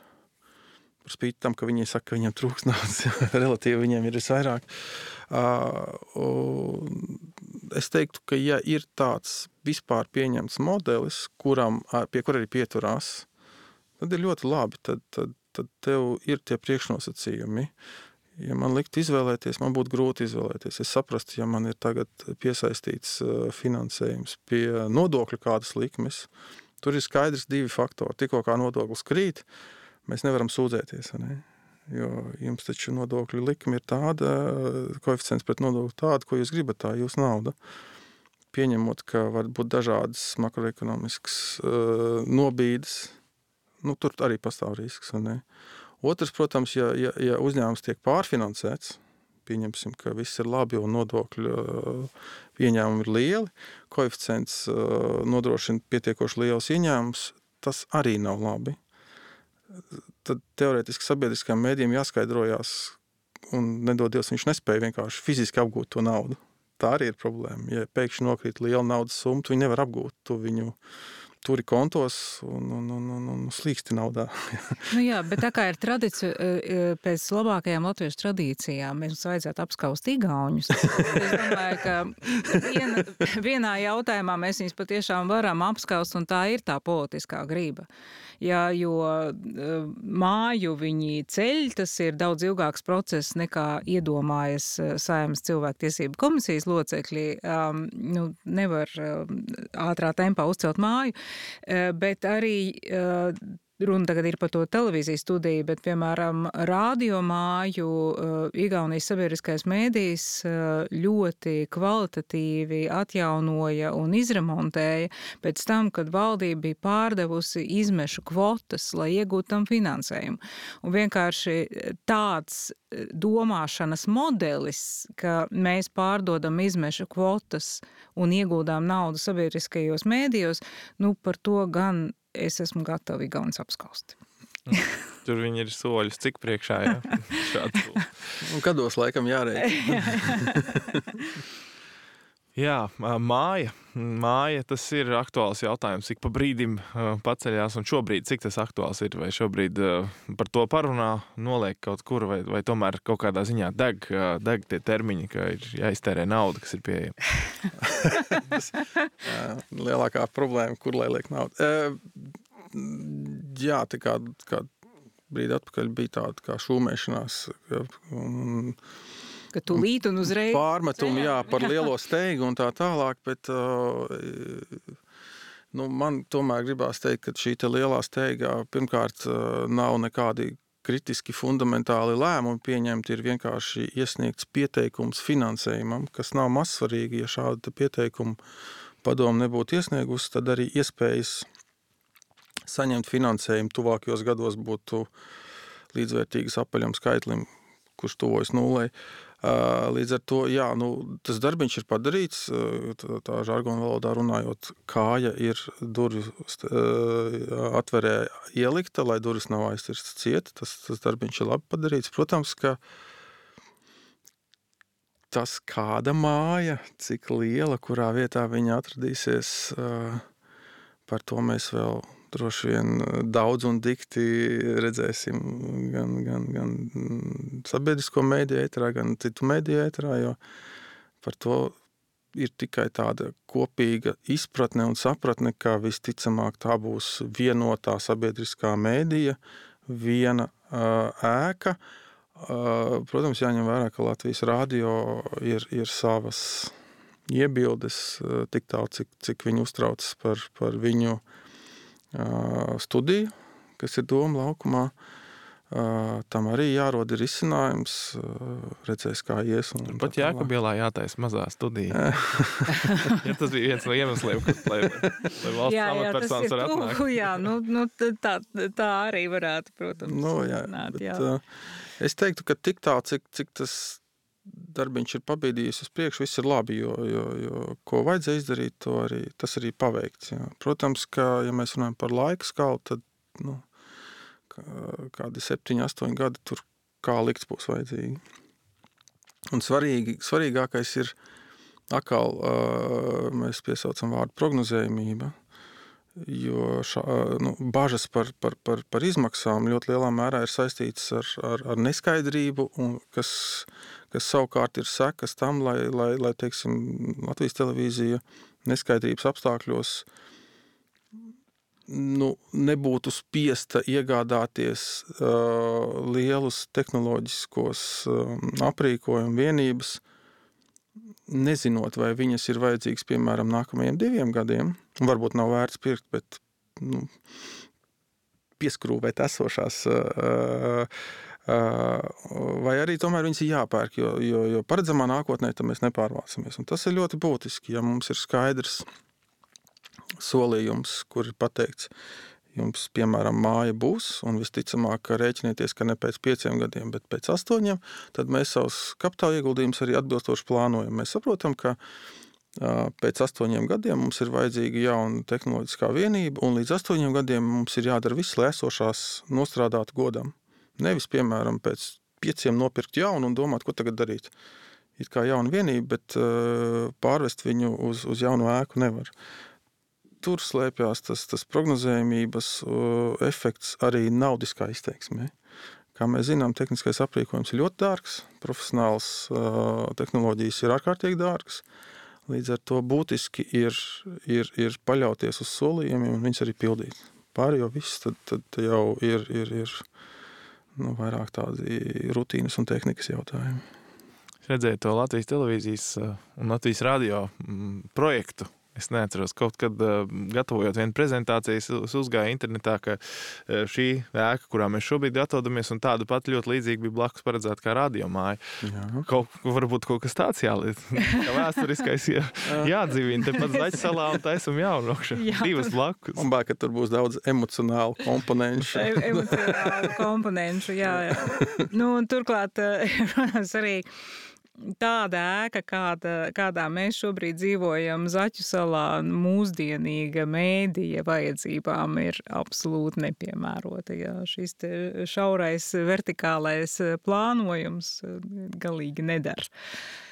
Par spīti tam, ka viņi saka, ka viņiem trūks naudas, relatīvi viņiem ir visvairāk. Es teiktu, ka ja ir tāds vispār pieņemts modelis, kuram, pie kura arī pieturās, tad ir ļoti labi. Tad, tad, tad tev ir tie priekšnosacījumi. Ja man likt izvēlēties, man būtu grūti izvēlēties. Es saprastu, ja man ir tagad piesaistīts finansējums pie nodokļu kādas likmes, tur ir skaidrs divi faktori. Tikko kā nodoklis krīt, mēs nevaram sūdzēties. Ne? Jo jums taču nodokļu likme ir tāda, koeficients pret nodokli tāda, ko jūs gribat, tā jūsu nauda. Pieņemot, ka var būt dažādas makroekonomiskas uh, nobīdes, nu, tur arī pastāv risks. Otrs, protams, ja, ja, ja uzņēmums tiek pārfinansēts, pieņemsim, ka viss ir labi un nodokļu ieņēmumi ir lieli, koeficients nodrošina pietiekoši liels ieņēmums, tas arī nav labi tad teorētiski sabiedriskajām mēdījiem jāskaidrojas, un nedodies viņš nespēja vienkārši fiziski apgūt to naudu. Tā arī ir problēma. Ja pēkšņi nokrīt liela naudas summa, viņi nevar apgūt to viņu turi kontos un, un, un, un, un slīksti naudā. nu jā, bet tā kā ir tradīcija, e, e, pēc labākajām latviešu tradīcijām, mums vajadzētu apskaust igauņus. es domāju, ka viena, vienā jautājumā mēs viņus patiešām varam apskaust, un tā ir tā politiskā grība. Jā, jo e, māju viņi ceļ, tas ir daudz ilgāks process nekā iedomājas Saimas cilvēktiesību komisijas locekļi. Um, nu, nevar ātrā tempā uzcelt māju, bet arī Runa tagad ir par to televīzijas studiju, bet, piemēram, radiomāju Igaunijas sabiedriskais mēdījis ļoti kvalitatīvi atjaunoja un izremontēja pēc tam, kad valdība bija pārdevusi izmešu kvotas, lai iegūtu tam finansējumu. Un vienkārši tāds domāšanas modelis, ka mēs pārdodam izmešu kvotas un iegūdām naudu sabiedriskajos mēdījos, nu par to gan es esmu gatava Igaunis apskaust. Tur viņi ir soļus, cik priekšā. Un kādos laikam jārēķina? jā, māja. Māja tas ir aktuāls jautājums. Cik pa brīdim paceļās un šobrīd cik tas aktuāls ir? Vai šobrīd par to parunā, noliek kaut kur, vai, vai tomēr kaut kādā ziņā deg, deg tie termiņi, ka ir jāiztērē nauda, kas ir pieejama? Lielākā problēma, kur lai liek naudu. Jā, tā kā, kā brīdi atpakaļ bija tāda kā šūmēšanās. Un, ka tūlīt un uzreiz. Pārmetumi, jā, par lielo steigu un tā tālāk, bet uh, Nu, man tomēr gribās teikt, ka šī lielā steigā pirmkārt nav nekādi kritiski fundamentāli lēmumi pieņemti, ir vienkārši iesniegts pieteikums finansējumam, kas nav mazsvarīgi. Ja šādu pieteikumu padomu nebūtu iesniegusi, tad arī iespējas saņemt finansējumu tuvākajos gados būtu līdzvērtīgas apaļam skaitlim, kurš tuvojas nulē. Līdz ar to jā, nu, tas darbiņš ir padarīts. Tā, tā žargona valodā runājot, kāja ir durvju atverē ielikta, lai durvis nav aizcirstas ciet. Tas, tas darbiņš ir labi padarīts. Protams, ka tas kāda māja, cik liela, kurā vietā viņa atradīsies, par to mēs vēl droši vien eh, daudz un dikti redzēsim gan, gan, gan sabiedrisko mēdīju ēterā, gan citu mēdīju ēterā, jo par to ir tikai tāda kopīga izpratne un sapratne, ka visticamāk tā būs vienotā sabiedriskā mēdīja, viena uh, ēka. Uh, protams, jāņem vērā, ka Latvijas radio ir, ir savas iebildes tik tālu, cik, cik viņi uztraucas par, par viņu uh, studiju, kas ir Doma laukumā. Tam arī jārod ir izcinājums, redzēs, kā ies. Pat Jēkabielā jātaisa mazā studija. ja tas bija viens no iemesliem, kas, lai, lai valsts jā, amatpersonas var atnākt. Jā, nu, nu, tā, tā arī varētu, protams, nu, jā, runāt, bet, jā. Es teiktu, ka tik tā, cik, cik tas darbiņš ir pabīdījis uz priekšu, viss ir labi, jo, jo, jo ko vajadzēja izdarīt, to arī, tas arī paveikts. Jā. Protams, ka, ja mēs runājam par laika skalu, tad nu, kādi septiņi, astoņi gadi tur kā likts būs vajadzīgi. Un svarīgi, svarīgākais ir atkal, mēs piesaucam vārdu prognozējumība, jo šā, nu, bažas par, par, par, par izmaksām ļoti lielā mērā ir saistītas ar, ar, ar neskaidrību, un kas, kas savukārt ir sekas tam, lai, lai, lai teiksim, Latvijas televīzija neskaidrības apstākļos nu, nebūtu spiesta iegādāties uh, lielus tehnoloģiskos uh, aprīkojumu vienības, nezinot, vai viņas ir vajadzīgas piemēram nākamajiem diviem gadiem. Varbūt nav vērts pirkt, bet nu, pieskrūvēt esošās uh, vai arī tomēr viņas ir jāpērk, jo, jo, jo paredzamā nākotnē tam mēs nepārvācamies. Un tas ir ļoti būtiski, ja mums ir skaidrs solījums, kur ir pateikts, jums, piemēram, māja būs, un visticamāk, ka rēķinieties, ka ne pēc pieciem gadiem, bet pēc astoņiem, tad mēs savus kapitāla ieguldījumus arī atbilstoši plānojam. Mēs saprotam, ka pēc astoņiem gadiem mums ir vajadzīga jauna tehnoloģiskā vienība, un līdz astoņiem gadiem mums ir jādara viss, lai esošās nostrādātu godam. Nevis, piemēram, pēc pieciem nopirkt jaunu un domāt, ko tagad darīt. Ir kā jauna vienība, bet uh, pārvest viņu uz, uz jaunu ēku nevar. Tur slēpjas tas, tas prognozējumības uh, efekts arī naudiskā izteiksmē. Kā mēs zinām, tehniskais aprīkojums ir ļoti dārgs, profesionāls uh, tehnoloģijas ir ārkārtīgi dārgas. Līdz ar to būtiski ir, ir, ir paļauties uz solījumiem un viņus arī pildīt. Pārējo viss tad, tad jau ir, ir, ir nu, vairāk tādi rutīnas un tehnikas jautājumi. Es redzēju to Latvijas televīzijas uh, un Latvijas radio mm, projektu Es neatceros, kaut kad uh, gatavojot vienu prezentāciju, es uzgāju internetā, ka uh, šī ēka, kurā mēs šobrīd atrodamies, un tāda pati ļoti līdzīga bija blakus paredzēta kā radiomāja. Jā. Kaut, varbūt kaut kas tāds jāliek. Kā vēsturiskais jā, jādzīvina. Tepat Zaķa salā un taisam jaunu rokšu. Jā. Divas blakus. Un bāk, ka tur būs daudz emocionālu komponentu. emocionālu komponentu, jā. jā. Nu, turklāt, protams, arī tāda ēka, kāda, kādā mēs šobrīd dzīvojam, Zaķu salā, mūsdienīga mēdīja vajadzībām ir absolūti nepiemērota. Jā. Šis šaurais vertikālais plānojums galīgi nedara.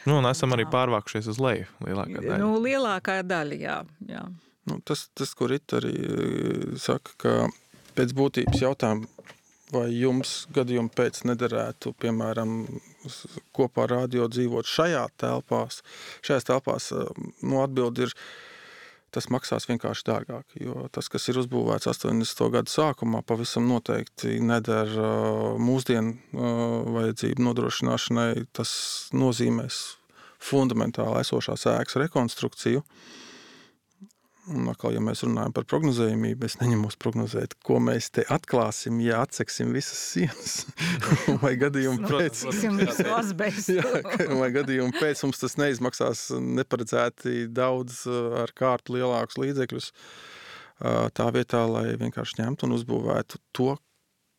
Nu, un esam arī pārvākušies uz leju lielākā daļa. Nu, lielākā daļa, jā. jā. Nu, tas, tas, ko Rita arī saka, ka pēc būtības jautājumu vai jums gadījumā pēc nederētu, piemēram, kopā ar radio dzīvot šajā telpās, šajās telpās, nu, atbildi ir, tas maksās vienkārši dārgāk, jo tas, kas ir uzbūvēts 80. gadu sākumā, pavisam noteikti neder mūsdienu vajadzību nodrošināšanai, tas nozīmēs fundamentāli esošās ēkas rekonstrukciju, Un atkal, ja mēs runājam par prognozējumību, es neņemos prognozēt, ko mēs te atklāsim, ja atseksim visas sienas. vai gadījumu pēc jā, vai gadījumu pēc mums tas neizmaksās neparedzēti daudz ar kārtu lielākus līdzekļus. Tā vietā, lai vienkārši ņemtu un uzbūvētu to,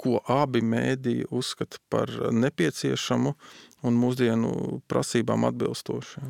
ko abi mēdīji uzskata par nepieciešamu un mūsdienu prasībām atbilstošu.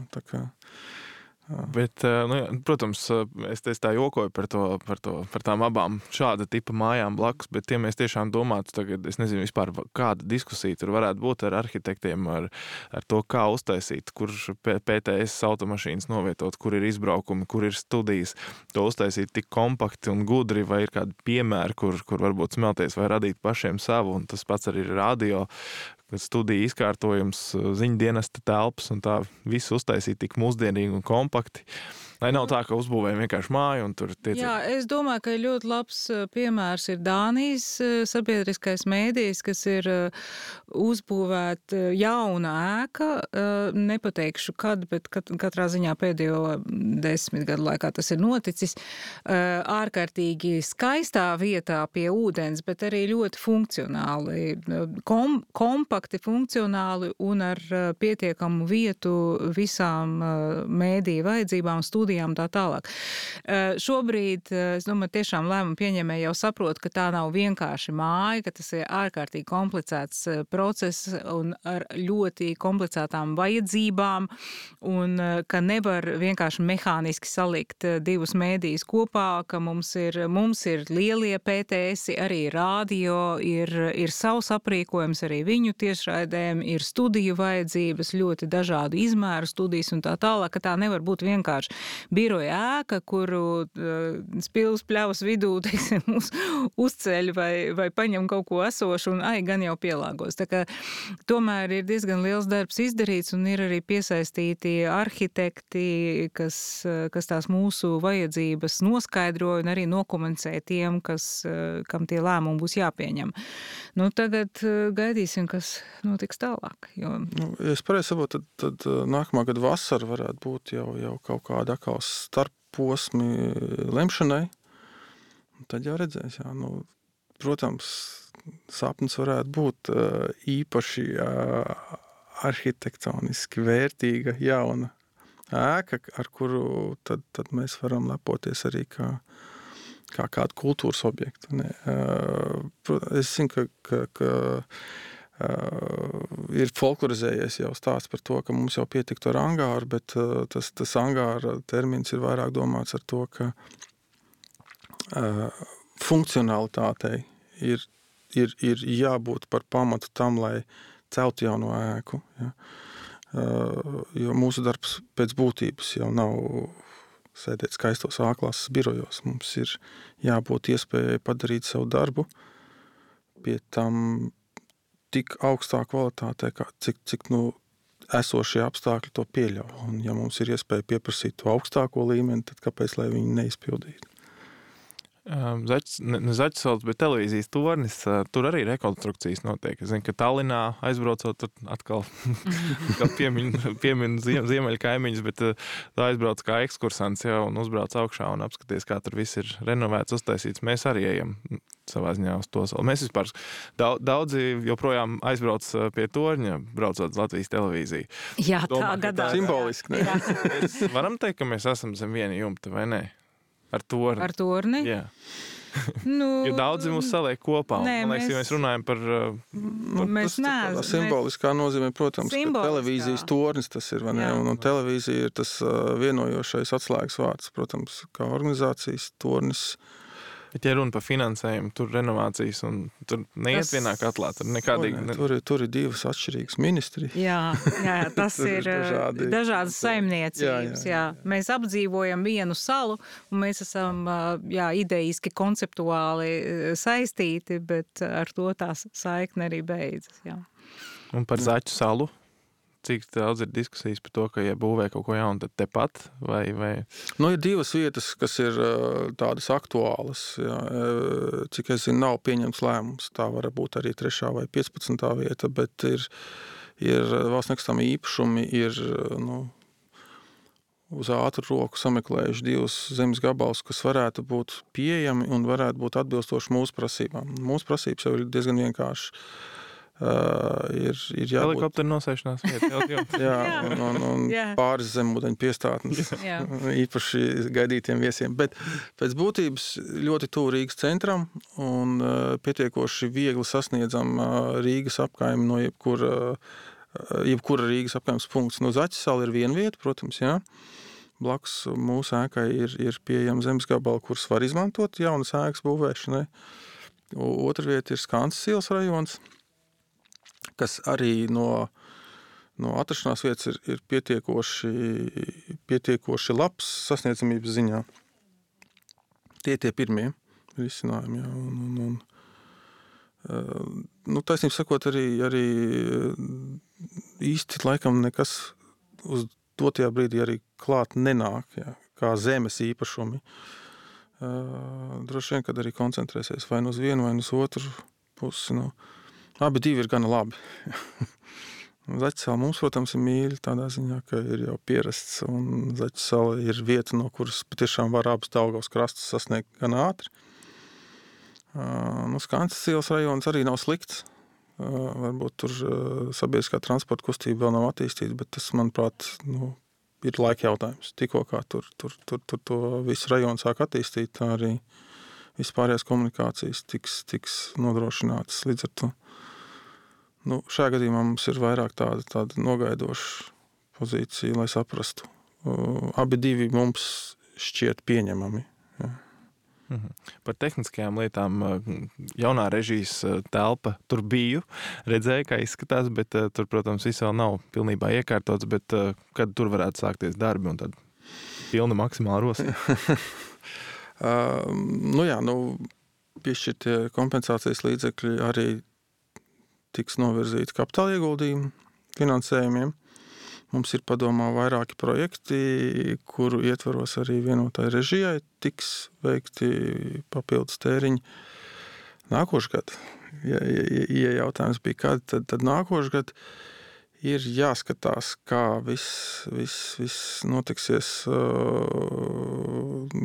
Bet, eh, nu, protams, eh, es, es tā jokoju par, to, par, to, par tām abām šāda tipa mājām blakus, bet, ja mēs tiešām domātu, tagad, es nezinu, vispār, kāda diskusija tur varētu būt ar arhitektiem, ar, ar to, kā uztaisīt, kur PTS automašīnas novietot, kur ir izbraukumi, kur ir studijas, to uztaisīt tik kompakti un gudri, vai ir kādi piemēri, kur, kur varbūt smelties vai radīt pašiem savu, un tas pats arī ir radio, studiju izkārtojums, ziņu dienesta telpas un tā visu uztaisīt tik mūsdienīgi un kompakti. Lai nav tā, ka uzbūvējam vienkārši māju un tur tiek. Jā, es domāju, ka ļoti labs piemērs ir Dānijas sabiedriskais mēdījis, kas ir uzbūvēta jauna ēka. Nepateikšu, kad, bet katrā ziņā pēdējo desmit gadu laikā tas ir noticis. Ārkārtīgi skaistā vietā pie ūdens, bet arī ļoti funkcionāli, kom, kompakti funkcionāli un ar pietiekamu vietu visām mēdīju vajadzībām studijām studijām un tā tālāk. Šobrīd, es domāju, tiešām lēmumu pieņēmēji jau saprot, ka tā nav vienkārši māja, ka tas ir ārkārtīgi komplicēts process un ar ļoti komplicētām vajadzībām, un ka nevar vienkārši mehāniski salikt divus mēdījus kopā, ka mums ir, mums ir lielie PTS, arī radio, ir, ir savs aprīkojums arī viņu tiešraidēm, ir studiju vajadzības, ļoti dažādu izmēru studijas un tā tālāk, ka tā nevar būt vienkārši biroja ēka, kuru uh, spilvs pļavas vidū teiksim, uz, uzceļ vai, vai paņem kaut ko esošu un ai, gan jau pielāgos. Tā kā tomēr ir diezgan liels darbs izdarīts un ir arī piesaistīti arhitekti, kas, kas tās mūsu vajadzības noskaidroja un arī nokomunicē tiem, kas, kam tie lēmumi būs jāpieņem. Nu, tagad gaidīsim, kas notiks tālāk. Jo... Nu, ja es pareizi saprotu, tad, tad nākamā gada vasara varētu būt jau, jau kaut kāda atkal starposmi lemšanai, tad jau redzēs, jā, nu, protams, sapnis varētu būt īpaši arhitektoniski vērtīga jauna ēka, ar kuru tad, tad mēs varam lepoties arī kā, kā kādu kultūras objektu. Ne? Es zinu, ka, ka, ka Uh, ir folklorizējies jau stāsts par to, ka mums jau pietiktu ar angāru, bet uh, tas, tas angāra termins ir vairāk domāts ar to, ka uh, funkcionalitātei ir, ir, ir jābūt par pamatu tam, lai celtu jauno ēku. Ja? Uh, jo mūsu darbs pēc būtības jau nav sēdēt skaistos āklās birojos. Mums ir jābūt iespējai padarīt savu darbu, pie tam tik augstā kvalitātē, kā, cik, cik nu, esošie apstākļi to pieļauj. Un, ja mums ir iespēja pieprasīt to augstāko līmeni, tad kāpēc lai viņi neizpildītu? Zaķis, ne, ne zaķis valsts, bet televīzijas tornis, tur arī rekonstrukcijas notiek. Es zinu, ka Tallinā aizbraucot, tur atkal, atkal piemin, piemin ziem, ziemeļa kaimiņus, bet tā aizbrauc kā ekskursants jau un uzbrauc augšā un apskaties, kā tur viss ir renovēts, uztaisīts. Mēs arī ejam savā ziņā uz to salu. Mēs vispār daudzi joprojām aizbrauc pie torņa, braucot uz Latvijas televīziju. Jā, Domā, tā gadās. Simboliski. Mēs varam teikt, ka mēs esam zem viena jumta, vai ne? Ar torni. Ar torni? Jā. Nu, jo daudzi mūs saliek kopā. Nē, man liekas, mēs, ja mēs runājam par. par mēs neesam. Simboliskā nozīmē, protams, ka televīzijas tornis tas ir. Un, un televīzija ir tas vienojošais atslēgas vārds, protams, kā organizācijas tornis. Bet, ja runa par finansējumu, tur renovācijas un tur neiet tas... vienā katlā, tur nekādīgi. Ne... Tur, ir, tur ir divas atšķirīgas ministrijas. Jā, jā, tas ir dažādi, dažādas saimniecības. Jā, jā. Jā. Mēs apdzīvojam vienu salu, un mēs esam jā, idejiski, konceptuāli saistīti, bet ar to tās saikne arī beidzas. Jā. Un par Zaķu salu? Cik daudz ir diskusijas par to, ka, ja būvē kaut ko jaunu, tad tepat vai. vai... Nu, ir divas vietas, kas ir tādas aktuālas. Jā. Cik es zinu, nav pieņemts lēmums. Tā var būt arī 3. vai 15. vieta, bet ir, ir valsts nekustamie īpašumi, ir nu, uz ātru roku sameklējuši divus zemes gabalus, kas varētu būt pieejami un varētu būt atbilstoši mūsu prasībām. Mūsu prasības jau ir diezgan vienkāršas. Uh, ir, ir jābūt Helikopteru nosēšanās vietā. jā, un, un, un pāris zemūdeņu piestātnes īpaši gaidītiem viesiem. Bet pēc būtības ļoti tuvu Rīgas centram un uh, pietiekoši viegli sasniedzam uh, Rīgas apkaimi no jebkura, jebkura Rīgas apkaimes punkts. No Zaķis sala ir viena vieta, protams, jā. Blakus mūsu ēkai ir, ir pieejama zemes gabala, kurus var izmantot jaunas ēkas būvēšanai. O- Otra vieta ir Skansas ielas rajons, kas arī no, no atrašanās vietas ir, ir pietiekoši, pietiekoši labs sasniedzamības ziņā. Tie tie pirmie risinājumi. Jā, un, un, un, uh, nu, taisnība sakot, arī, arī uh, īsti laikam nekas uz dotajā brīdī arī klāt nenāk, jā, kā zemes īpašumi. Uh, droši vien, kad arī koncentrēsies vai nu uz vienu, vai nu uz otru pusi. Nu, abi divi ir gana labi. Zaķisāla mums, protams, ir mīļa tādā ziņā, ka ir jau pierasts. Un Zaķisāla ir vieta, no kuras patiešām var abus Daugavas krastus sasniegt gan ātri. Uh, Nu, Skansas ielas rajons arī nav slikts. Uh, Varbūt tur uh, sabiedriskā transporta kustība vēl nav attīstīta, bet tas, manuprāt, nu, ir laika jautājums. Tikko kā tur, tur, tur, tur to visu rajonu sāk attīstīt, tā arī vispārējās komunikācijas tiks, tiks nodrošinātas līdz ar to. Nu, šajā gadījumā mums ir vairāk tāda, tāda nogaidoša pozīcija, lai saprastu. Uh, abi divi mums šķiet pieņemami. Par tehniskajām lietām uh, jaunā režijas uh, telpa tur biju. Redzēju, kā izskatās, bet uh, tur, protams, viss vēl nav pilnībā iekārtots. Bet kad tur varētu sākties darbi un tad pilna maksimāla rosība? Uh, nu jā, nu, piešķirtie kompensācijas līdzekļi arī tiks novirzīti kapitāla ieguldījumu finansējumiem. Mums ir padomā vairāki projekti, kuru ietvaros arī vienotai režijai tiks veikti papildus tēriņi. Nākošais gads, ja, ja, ja jautājums bija, kad, tad, tad nākošais gads ir jāskatās, kā viss vis, vis notiksies.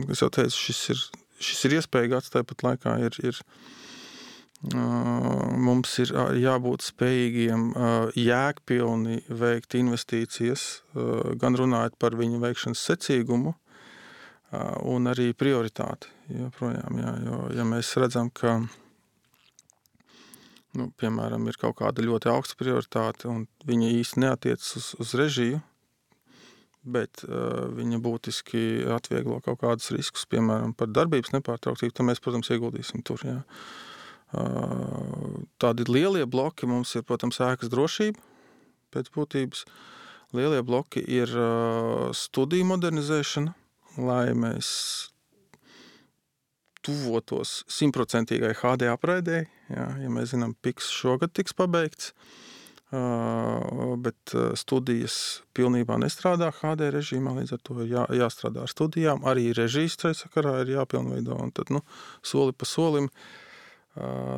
Es jau teicu, šis ir, šis ir iespējams, tāpat laikā ir. ir Mums ir jābūt spējīgiem jēgpilni veikt investīcijas, gan runājot par viņu veikšanas secīgumu, un arī prioritāti. Joprojām, jā, jo, ja mēs redzam, ka nu, piemēram, ir kaut kāda ļoti augsta prioritāte, un viņa īsti neatiecas uz, uz režiju, bet uh, viņa būtiski atvieglo kaut kādus riskus, piemēram, par darbības nepārtrauktību, tad mēs, protams, ieguldīsim tur. Jā. Tādi lielie bloki mums ir, protams, ēkas drošība pēc būtības. Lielie bloki ir studiju modernizēšana, lai mēs tuvotos simtprocentīgai HD apraidēji. Jā, ja mēs zinām, piks šogad tiks pabeigts, bet studijas pilnībā nestrādā HD režīmā, līdz ar to ir jā, jāstrādā ar studijām. Arī režijas ceļa sakarā ir jāpilnveido, un tad nu, soli pa solim uh,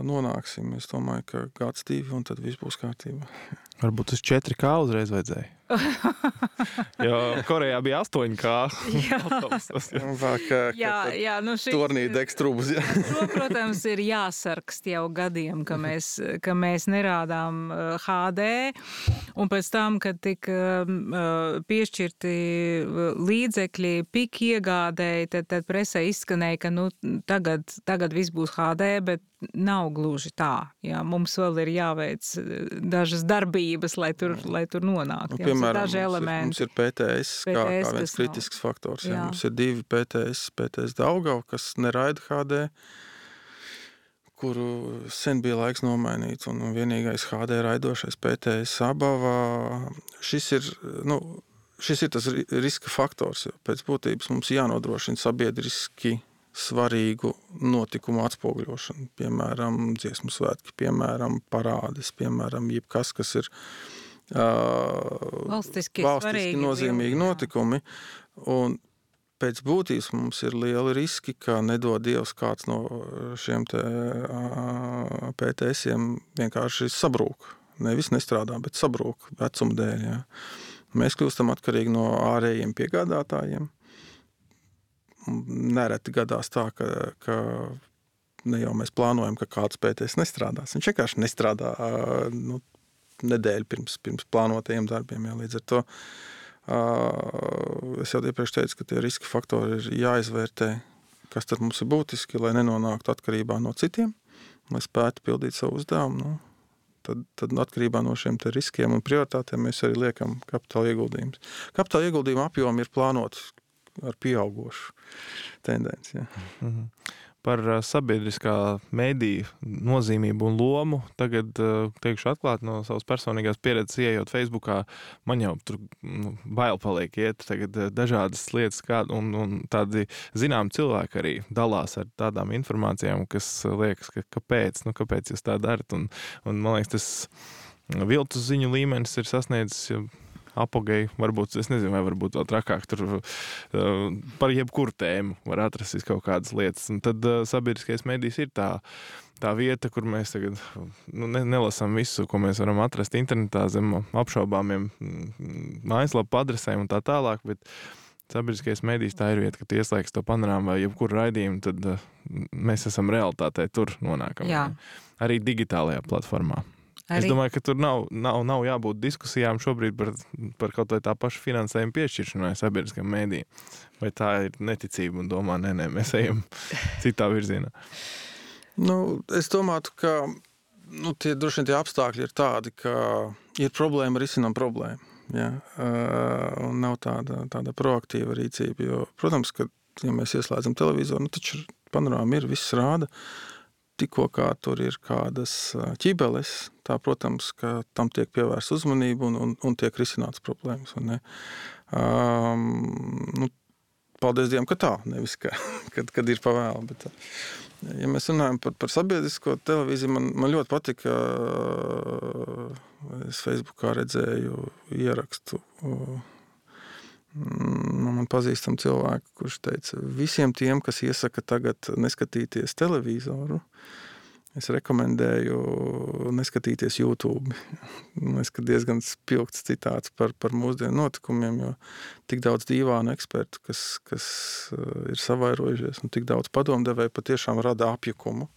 nonāksim. Es domāju, ka gads divi, un tad viss būs kārtībā. Varbūt uz 4K uzreiz vajadzēja. Jo Korejā bija 8K. autobusos, jā. Nu šis, tornī degs trūks. jā. To, protams, ir jāsarkst jau gadiem, ka mēs, ka mēs nerādām uh, HD. Un pēc tam, kad tika um, uh, piešķirti uh, līdzekļi pik iegādēji, tad, tad presē izskanēja, ka nu, tagad, tagad viss būs HD, bet nav gluži tā. Jā, mums vēl ir jāveic uh, dažas darbības, lai tur, lai tur nonāktu. Nu, piemēram, daži mums ir, elementi. mums ir PTS, kā, kā PTS, viens kas nav- kritisks faktors. Jā. Jā. Mums ir divi PTS, PTS Daugava, kas neraida HD, kuru sen bija laiks nomainīt. Un vienīgais HD raidošais PTS abavā. Šis ir, nu, šis ir tas ri- riska faktors. jo Pēc būtības mums jānodrošina sabiedriski svarīgu notikumu atspoguļošanu. Piemēram, dziesmu svētki, piemēram, parādes, piemēram, jebkas, kas ir uh, Valstiski valstiski svarīgi nozīmīgi jā. notikumi. Un pēc būtības mums ir lieli riski, ka nedod Dievs kāds no šiem te, ā, PTS-iem vienkārši sabrūk. Nevis nestrādā, bet sabrūk vecuma dēļ. Jā. Mēs kļūstam atkarīgi no ārējiem piegādātājiem. Nereti gadās tā, ka, ka ne jau mēs plānojam, ka kāds pētījums nestrādās. Viņš vienkārši nestrādā nu, nedēļu pirms, pirms plānotajiem darbiem. Jā, līdz ar to es jau iepriekš teicu, ka tie riska faktori ir jāizvērtē, kas tad mums ir būtiski, lai nenonāktu atkarībā no citiem, lai spētu pildīt savu uzdevumu. Nu, tad, tad atkarībā no šiem riskiem un prioritātēm mēs arī liekam kapitāla ieguldījumus. Kapitāla ieguldījuma apjomi ir plānoti ar pieaugušu tendenci. Ja. Mm -hmm par eh, sabiedriskā mēdīja nozīmību un lomu. Tagad, eh, teikšu atklāti no savas personīgās pieredzes, ieejot Facebookā, man jau tur nu, bail paliek iet tagad eh, dažādas lietas, kā, un, un tādi zinām cilvēki arī dalās ar tādām informācijām, kas liekas, ka kāpēc, nu, kāpēc jūs tā darat, un, un man liekas, tas viltus ziņu līmenis ir sasniedzis apgāju. Varbūt, es nezinu, vai varbūt vēl trakāk tur uh, par jebkuru tēmu var atrast kaut kādas lietas. Un tad uh, sabiedriskais medijs ir tā. Tā vieta, kur mēs tagad nu, ne, nelasām visu, ko mēs varam atrast internetā, zem apšaubāmiem mm, mājaslapu adresēm un tā tālāk. Bet sabiedriskais medijs tā ir vieta, kad ieslēgs to panorāmu vai jebkuru raidījumu, tad uh, mēs esam realitātē, tur nonākam. Jā. Arī digitālajā platformā. Arī... Es domāju, ka tur nav, nav, nav jābūt diskusijām šobrīd par, par kaut vai tā paša finansējuma piešķiršanai sabiedriskam mēdījam. Vai tā ir neticība un domā, nē, nē, mēs ejam citā virzienā. Nu, es domāju, ka nu, tie droši vien tie apstākļi ir tādi, ka ir problēma, risinām problēmu. Ja? Uh, un nav tāda, tāda proaktīva rīcība. Jo, protams, ka, ja mēs ieslēdzam televizoru, nu, taču panorāma ir, viss rāda. Uh, tikko kā tur ir kādas ķibeles, tā, protams, ka tam tiek pievērsta uzmanība un, un, un tiek risināts problēmas. Um, nu, paldies Dievam, ka tā, nevis ka, kad, kad ir pavēlu. Bet, ja mēs runājam par, par sabiedrisko televīziju, man, man ļoti patika, es Facebookā redzēju ierakstu nu, man pazīstam cilvēku, kurš teica, visiem tiem, kas iesaka tagad neskatīties televizoru, es rekomendēju neskatīties YouTube. Es ka diezgan spilgts citāts par, par mūsdienu notikumiem, jo tik daudz dīvānu ekspertu, kas, kas eh, ir savairojušies, un tik daudz padomdevēju patiešām rada apjukumu.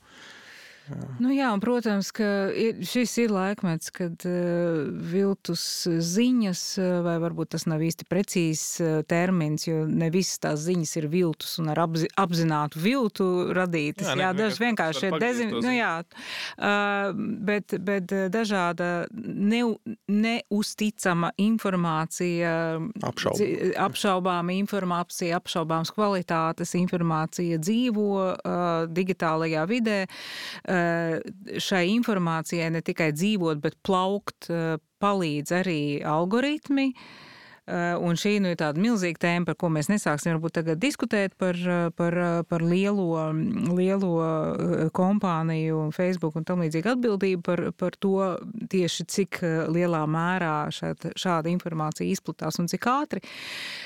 Nu jā, un, protams, ka ir, šis ir laikmets, kad uh, viltus ziņas, uh, vai varbūt tas nav īsti precīzs uh, termins, jo ne visas tās ziņas ir viltus un ar apzi, apzinātu viltu radītas. Jā, jā daži vienkārši ir dezin... Nu, jā, uh, bet, bet dažāda ne, neusticama informācija, Apšaub. apšaubāma informācija, apšaubāms kvalitātes informācija dzīvo uh, digitālajā vidē. Uh, šai informācijai ne tikai dzīvot, bet plaukt eh, palīdz arī algoritmi. Uh, Eh, un šī nu, ir tāda milzīga tēma, par ko mēs nesāksim varbūt tagad diskutēt par, eh, par, eh, par lielo, lielo kompāniju, Facebook un tam līdzīgi atbildību par, par to tieši cik lielā mērā šāda, šāda informācija izplatās un cik ātri.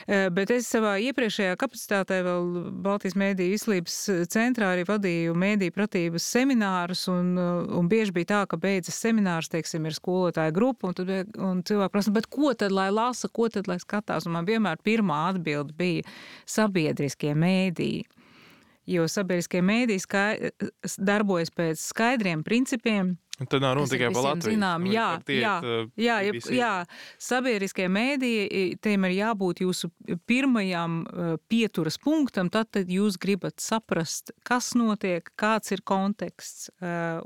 Bet es savā iepriekšējā kapacitātē vēl Baltijas mēdīju izslības centrā arī vadīju mēdīju pratības seminārus un, un bieži bija tā, ka beidzas seminārs, teiksim, ir skolotāja grupa un, tad, un cilvēki prasa, bet ko tad lai lasa, ko tad lai skatās. Un man vienmēr pirmā atbilde bija sabiedriskie mēdīji. Jo sabiedriskie mēdīji darbojas pēc skaidriem principiem. Tad nav runa tikai par Latviju. Zinām, jā, tiet, jā, jā, jā, jā, sabiedriskie mēdīji, tiem ir jābūt jūsu pirmajam pieturas punktam, tad, tad jūs gribat saprast, kas notiek, kāds ir konteksts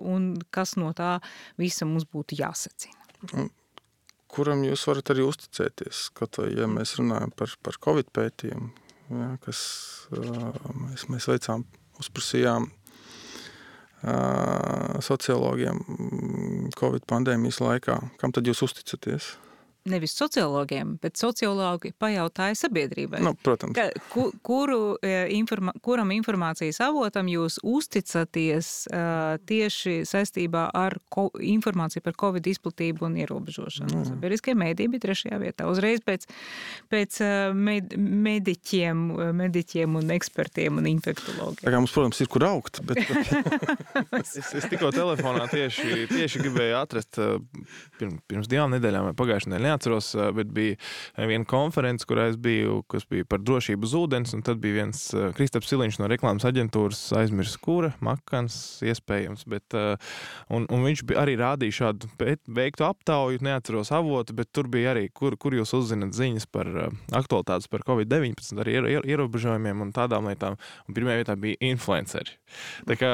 un kas no tā visa mums būtu jāsacina kuram jūs varat arī uzticēties. Kaut vai, ja mēs runājam par, par Covid pētījumu, ja, kas mēs, mēs veicām, uzprasījām sociologiem Covid pandēmijas laikā, kam tad jūs uzticaties? Nevis sociologiem, bet sociologi pajautāja sabiedrībai. Nu, protams. Ka, ku, kuru, e, informa, kuram informācijas avotam jūs uzticaties uh, tieši saistībā ar ko, informāciju par Covid izplatību un ierobežošanu? Mm. Sabiedriskie mēdī bija trešajā vietā. Uzreiz pēc, pēc med, mediķiem, mediķiem un ekspertiem un infektologiem. Tā kā mums, protams, ir kur augt. Bet... es, es tikko telefonā tieši, tieši gribēju atrast pirms, pirms divām nedēļām vai pagājušajā nedēļā neatceros, bet bija viena konference, kurā es biju, kas bija par drošību uz ūdens, tad bija viens Kristaps Siliņš no reklāmas aģentūras, aizmirs kura, Makans, iespējams, bet, un, un viņš arī rādīja šādu veiktu aptauju, neatceros avotu, bet tur bija arī, kur, kur jūs uzzinat ziņas par aktualitātes par Covid-19, arī ierobežojumiem un tādām lietām, un pirmajā vietā bija influenceri. Tā kā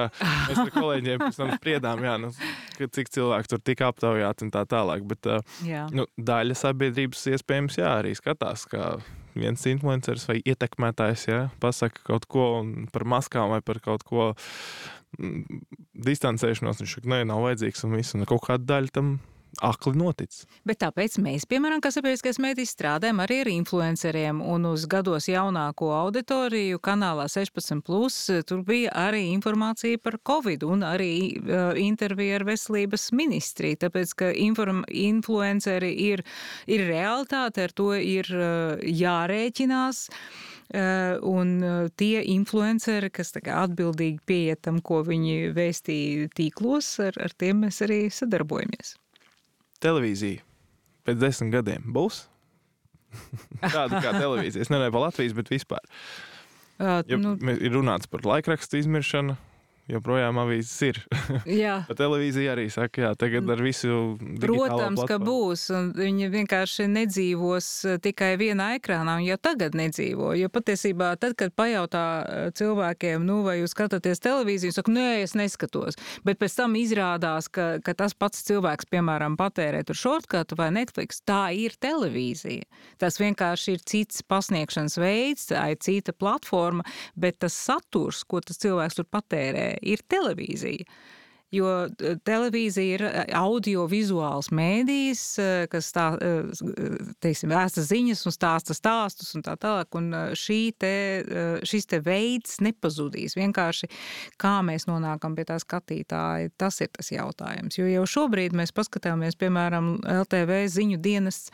mēs ar kolēģiem pēc tam spriedām, jā, nu, cik cilvēki tur tika aptaujāti un tā tālāk. Bet jā. nu, daļa sabiedrības iespējams jā, arī skatās, kā viens influenceris vai ietekmētājs jā, pasaka kaut ko par maskām vai par kaut ko mm, distancēšanos. Viņš saka, nē, nav vajadzīgs un viss, un kaut kāda daļa tam akli noticis. Bet tāpēc mēs, piemēram, kā sabiedriskais mēdījis, strādājam arī ar influenceriem. Un uz gados jaunāko auditoriju kanālā 16, plus, tur bija arī informācija par Covid un arī uh, intervija ar veselības ministriju. Tāpēc, ka inform, influenceri ir, ir realitāte, ar to ir uh, jārēķinās. Un tie influenceri, kas atbildīgi pieiet tam, ko viņi vēstīja tīklos, ar, ar tiem mēs arī sadarbojamies televīzija pēc desmit gadiem būs? Tāda kā televīzija. Es nemanāju par Latvijas, bet vispār. Uh, nu, ir runāts par laikrakstu izmiršanu, joprojām avīzes ir. Jā. televīzija arī saka, jā, tagad ar visu. Protams, platformu. ka būs. Viņi vienkārši nedzīvos eh, tikai vienā ekrānā, un jau tagad nedzīvo. Jo patiesībā, tad, kad pajautā eh, cilvēkiem, nu, vai jūs skatāties televīziju, saka, nē, es neskatos. Bet pēc tam izrādās, ka, ka tas pats cilvēks, piemēram, patērē tur shortcut vai Netflix, tā ir televīzija. Tas vienkārši ir cits pasniegšanas veids, tā ir cita platforma, bet tas saturs, ko tas cilvēks tur patērē, ir televīzija. Jo eh, televīzija ir eh, audio-vizuāls mēdījis, eh, kas tā, teiksim, vēsta ziņas un stāsta stāstus un tā tālāk. Un te, šis te veids nepazudīs. Vienkārši kā mēs nonākam pie tā skatītāja, tas ir tas jautājums. Jo jau šobrīd mēs paskatāmies, piemēram, LTV ziņu dienas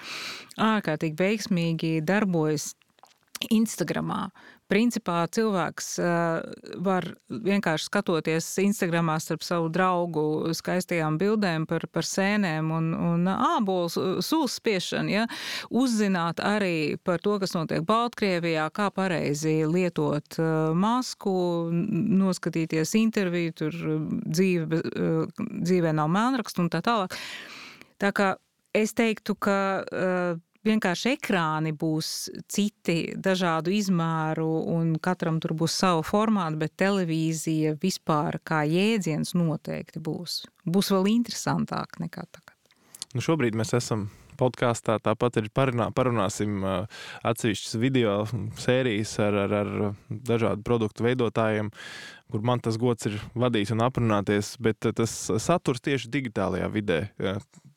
ārkārtīgi veiksmīgi darbojas Instagramā. Principā cilvēks var vienkārši skatoties Instagramā starp savu draugu skaistajām bildēm par, par sēnēm un, un ābolu sūs spiešanu, ja, uzzināt arī par to, kas notiek Baltkrievijā, kā pareizi lietot masku, noskatīties interviju, tur dzīve, dzīvē nav mēlrakstu un tā tālāk. Tā kā es teiktu, ka vienkārši ekrāni būs citi, dažādu izmēru, un katram tur būs sava formāta, bet televīzija vispār kā jēdziens noteikti būs. Būs vēl interesantāk nekā tagad. Nu šobrīd mēs esam podkāstā. Tāpat arī parunā, parunāsim atsevišķas video sērijas ar, ar, ar dažādu produktu veidotājiem, kur man tas gods ir vadīt un aprunāties. Bet tas saturs tieši digitālajā vidē.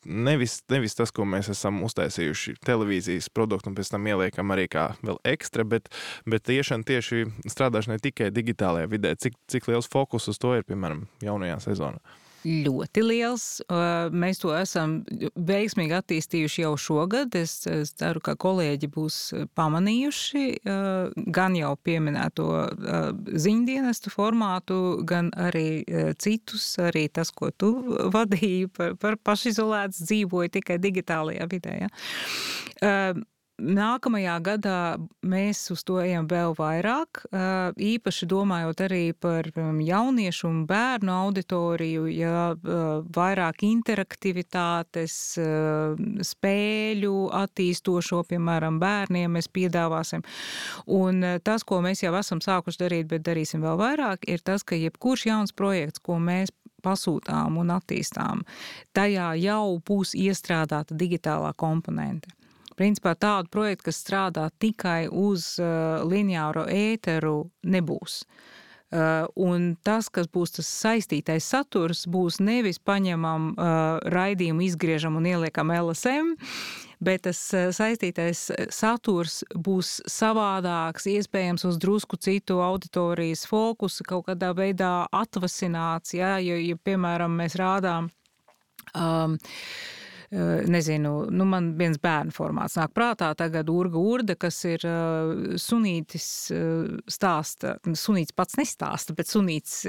Nevis, nevis tas, ko mēs esam uztaisījuši televīzijas produktu, un pēc tam ieliekam arī kā vēl ekstra, bet, bet tiešām tieši strādāšana ne tikai digitālajā vidē. Cik, cik liels fokus uz to ir, piemēram, jaunajā sezonā? Ļoti liels. Mēs to esam veiksmīgi attīstījuši jau šogad. Es, es ceru, ka kolēģi būs pamanījuši gan jau pieminēto ziņdienestu formātu, gan arī citus, arī tas, ko tu vadīji par, par pašizolēts dzīvoju tikai digitālajā vidē. Ja? Nākamajā gadā mēs uz to ejam vēl vairāk, īpaši domājot arī par jauniešu un bērnu auditoriju, ja vairāk interaktivitātes, spēļu attīstošo, piemēram, bērniem mēs piedāvāsim. Un tas, ko mēs jau esam sākuši darīt, bet darīsim vēl vairāk, ir tas, ka jebkurš jauns projekts, ko mēs pasūtām un attīstām, tajā jau būs iestrādāta digitālā komponente principā tādu projektu, kas strādā tikai uz uh, lineāro ēteru, nebūs. Uh, un tas, kas būs tas saistītais saturs, būs nevis paņemam uh, raidījumu, izgriežam un ieliekam LSM, bet tas uh, saistītais saturs būs savādāks, iespējams uz drusku citu auditorijas fokusu, kaut kādā veidā atvasināts, ja, jo, ja, piemēram, mēs rādām um, nezinu, nu man viens bērnu formāts nāk prātā tagad Urga Urda, kas ir sunītis stāsta, sunīts pats nestāsta, bet sunīts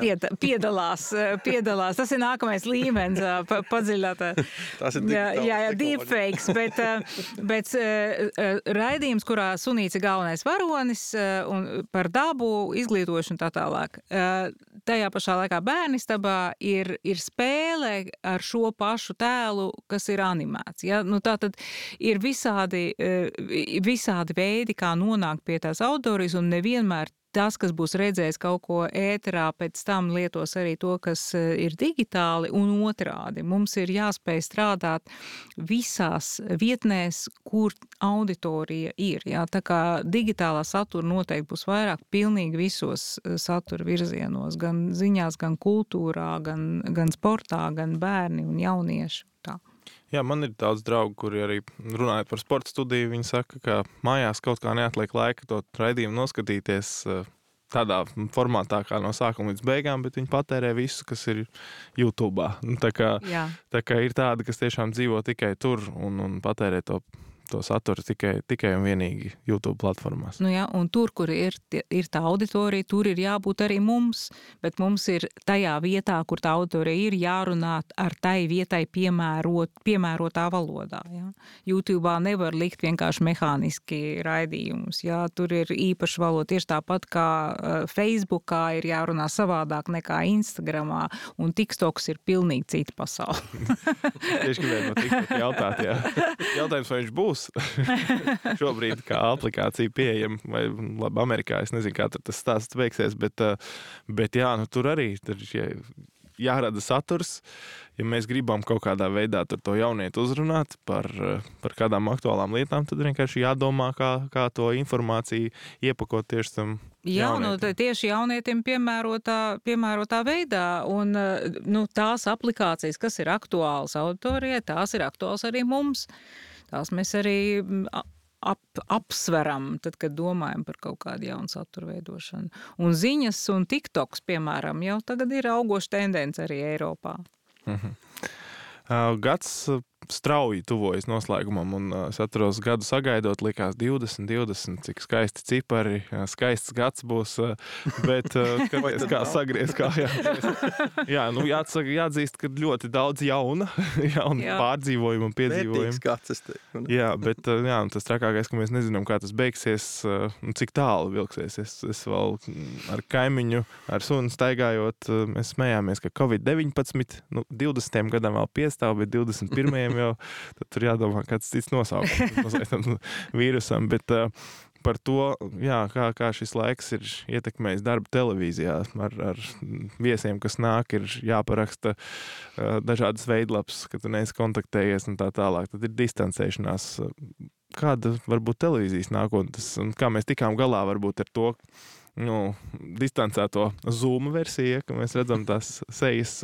pied, piedalās, piedalās. Tas ir nākamais līmenis, padziļinātā. Tas ir jā, jā, jā, deepfakes, bet, bet raidījums, kurā sunīts ir galvenais varonis un par dabu, izglītošanu tā tālāk. Tajā pašā laikā bērnistabā ir, ir spēle ar šo pašu tēlu, kas ir animēts. Ja? Nu, tā tad ir visādi, visādi veidi, kā nonākt pie tās autorijas, un nevienmēr tas, kas būs redzējis kaut ko ēterā, pēc tam lietos arī to, kas eh, ir digitāli, un otrādi. Mums ir jāspēj strādāt visās vietnēs, kur auditorija ir. Jā. Tā kā digitālā satura noteikti būs vairāk pilnīgi visos eh, satura virzienos, gan ziņās, gan kultūrā, gan, gan sportā, gan bērni un jaunieši. Tā. Jā, man ir daudz draugu, kuri arī runājot par sporta studiju. Viņi saka, ka mājās kaut kā neatliek laika to raidījumu noskatīties eh, tādā formātā, kā no sākuma līdz beigām, bet viņi patērē visu, kas ir YouTube. Nu, tā kā, Jā. tā kā ir tādi, kas tiešām dzīvo tikai tur un, un patērē to to saturu tikai, tikai un vienīgi YouTube platformās. Nu jā, un tur, kur ir, ir tā auditorija, tur ir jābūt arī mums, bet mums ir tajā vietā, kur tā auditorija ir, jārunā ar tai vietai piemērot, piemērotā valodā. Jā. YouTube nevar likt vienkārši mehāniski raidījumus. Jā. Tur ir īpaša valoda tieši tāpat kā Facebookā ir jārunā savādāk nekā Instagramā, un TikToks ir pilnīgi cita pasaule. Tieši gribēju no TikTok jautāt, jā. Jautājums, vai viņš būs būs šobrīd kā aplikācija pieejama. Vai labi, Amerikā es nezinu, kā tas stāsts beigsies, bet, eh, bet jā, nu, tur arī tur jārada saturs. Ja mēs gribam kaut kādā veidā to jaunieti uzrunāt par, eh, par kādām aktuālām lietām, tad vienkārši jādomā, kā, kā to informāciju iepakot tieši tam. Jā, nu, jaunietim. nu, tieši jaunietim piemērotā, piemērotā veidā. Un, eh, nu, tās aplikācijas, kas ir aktuālas auditorijai, tās ir aktuālas arī mums. Tās mēs arī ap, apsveram, tad, kad domājam par kaut kādu jaunu satura veidošanu. Un ziņas un TikToks, piemēram, jau tagad ir augoša tendence arī Eiropā. Mhm. Gads strauji tuvojas noslēgumam, un es atceros, gadu sagaidot, likās 20, 20, cik skaisti cipari, skaists gads būs. Bet, kāpēc, kā sagriezties kājā? jā, nu, jāatsaka, jāatzīst, ka ļoti daudz jauna, jauna jā. pārdzīvojuma un piedzīvojuma. Gads, teiktu, jā, bet jā, nu, tas trakākais, ka mēs nezinām, kā tas beigsies un cik tālu vilksies. Es, es vēl ar kaimiņu, ar sunu staigājot, mēs smējāmies, ka Covid-19 nu, 20. gadam vēl piestāv, bet 21 jau tur jādomā, kāds cits nosaukums vīrusam. Bet, uh, par to, jā, kā, kā šis laiks ir ietekmējis darbu televīzijā. Ar, ar viesiem, kas nāk, ir jāparaksta uh, dažādas veidlapas, ka tu neesi kontaktējies un tā tālāk. Tad ir distancēšanās. Kāda var būt televīzijas nākotnes un kā mēs tikām galā varbūt ar to, nu, distancēto zoom versiju, ka mēs redzam tās sejas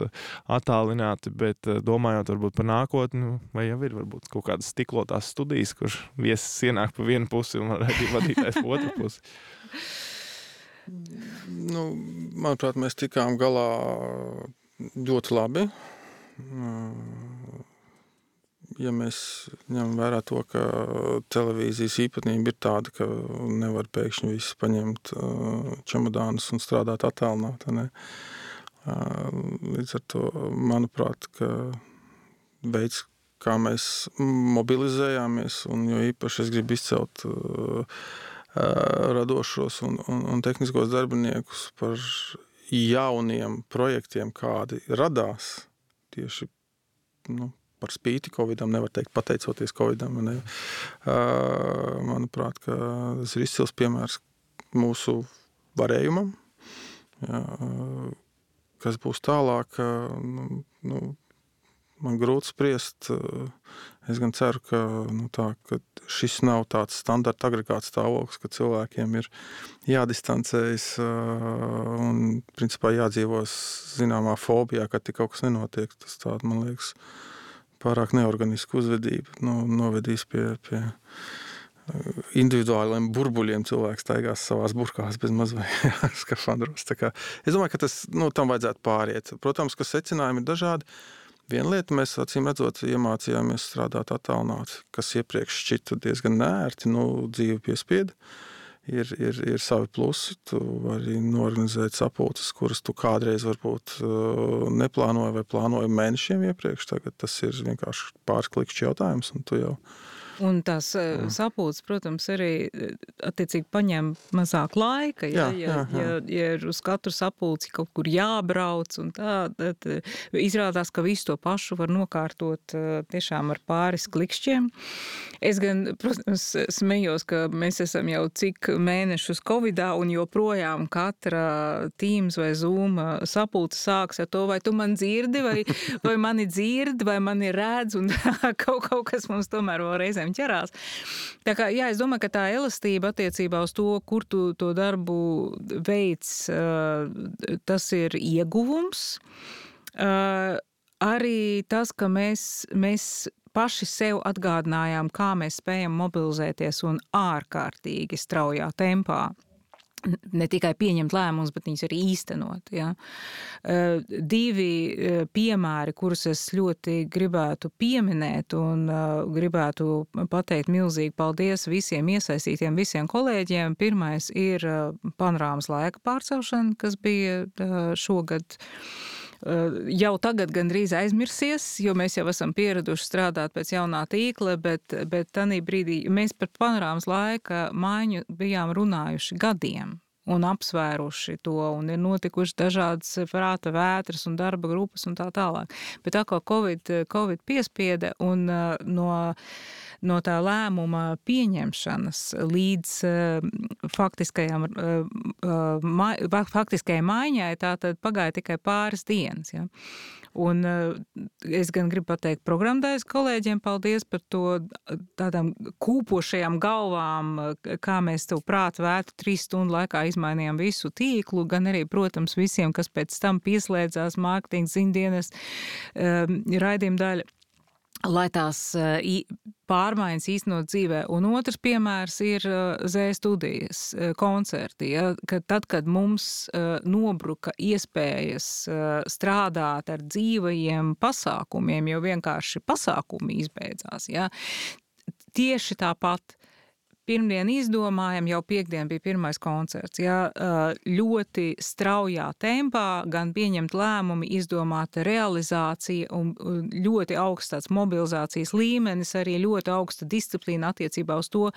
attālināti, bet eh, domājot varbūt par nākotni, vai jau ir varbūt kaut kādas stiklotās studijas, kur viesis ienāk pa vienu pusi un vadītājs pa otru pusi. Nu, manuprāt, mēs tikām galā ļoti labi ja mēs ņemam vērā to, ka televīzijas īpatnība ir tāda, ka nevar pēkšņi visu paņemt čemodānus un strādāt attālināti. Līdz ar to, manuprāt, ka veids, kā mēs mobilizējāmies, un jo īpaši es gribu izcelt radošos un, un, un tehniskos darbiniekus par jauniem projektiem, kādi radās tieši nu, par spīti Covidam, nevar teikt, pateicoties Covidam. Ne. Uh, manuprāt, tas ir izcils piemērs mūsu varējumam. Jā, kas būs tālāk, nu, nu, man grūti spriest. Es gan ceru, ka, nu, tā, ka šis nav tāds standarta agregāts stāvoklis, ka cilvēkiem ir jādistancējas un principā jādzīvo zināmā fobijā, ka tik kaut kas nenotiek. Tas tāds, man liekas, pārāk neorganiska uzvedība nu, novedīs pie, pie uh, individuāliem burbuļiem. Cilvēks staigās savā burkās bez mazliet skafandros. Es domāju, ka tas, nu, tam vajadzētu pāriet. Protams, ka secinājumi ir dažādi. Viena lieta, mēs acīm redzot, iemācījāmies strādāt attālināti, kas iepriekš šķita diezgan nērti, nu, dzīve piespieda. Ir, ir, ir savi plusi. Tu vari norganizēt sapulces, kuras tu kādreiz varbūt uh, neplānoji vai plānoji mēnešiem iepriekš. Tagad tas ir vienkārši pāris klikšķi jautājums, un jau Un tās mm. sapulces, protams, arī attiecīgi paņem mazāk laika. Ja, jā, jā, jā. ja, ja ir uz katru sapulci kaut kur jābrauc, tā, tad izrādās, ka visu to pašu var nokārtot tiešām ar pāris klikšķiem. Es gan, protams, smējos, ka mēs esam jau cik mēnešus Covidā un joprojām katra Teams vai Zoom sapulce sāks ar to, vai tu man dzirdi, vai, vai mani dzirdi, vai mani redz, un kaut, kaut kas mums tomēr vēl reizēm ķerās. Tā kā, jā, es domāju, ka tā elastība attiecībā uz to, kur tu to darbu veids, tas ir ieguvums. Arī tas, ka mēs, mēs paši sev atgādinājām, kā mēs spējam mobilizēties un ārkārtīgi straujā tempā ne tikai pieņemt lēmumus, bet viņus arī īstenot. Ja. Eh, divi eh, piemēri, kurus es ļoti gribētu pieminēt un eh, gribētu pateikt milzīgi paldies visiem iesaistītiem, visiem kolēģiem. Pirmais ir panorāmas laika pārcelšana, kas bija šogad jau tagad gandrīz aizmirsies, jo mēs jau esam pieraduši strādāt pēc jaunā tīkla, bet, bet tanī brīdī mēs par panorāmas laika maiņu bijām runājuši gadiem un apsvēruši to, un ir notikuši dažādas prāta vētras un darba grupas un tā tālāk. Bet tā kā Covid, Covid piespieda un no no tā lēmuma pieņemšanas līdz uh, faktiskajam, uh, ma, faktiskajai maiņai, tā tad pagāja tikai pāris dienas. Ja? Un es gan gribu pateikt programmētājas kolēģiem paldies par to tādām kūpošajām galvām, kā mēs to prātu vētu trīs stundu laikā izmainījām visu tīklu, gan arī, protams, visiem, kas pēc tam pieslēdzās mārketinga ziņdienas um, raidījuma daļa lai tās pārmaiņas īstenot dzīvē. Un otrs piemērs ir Z studijas koncerti. Ja, kad tad, kad mums nobruka iespējas strādāt ar dzīvajiem pasākumiem, jo vienkārši pasākumi izbeidzās, ja, tieši tāpat pirmdien izdomājam, jau piekdien bija pirmais koncerts. Ja, ļoti straujā tempā, gan pieņemt lēmumi, izdomāt realizācija un ļoti augsts mobilizācijas līmenis, arī ļoti augsta disciplīna attiecībā uz to,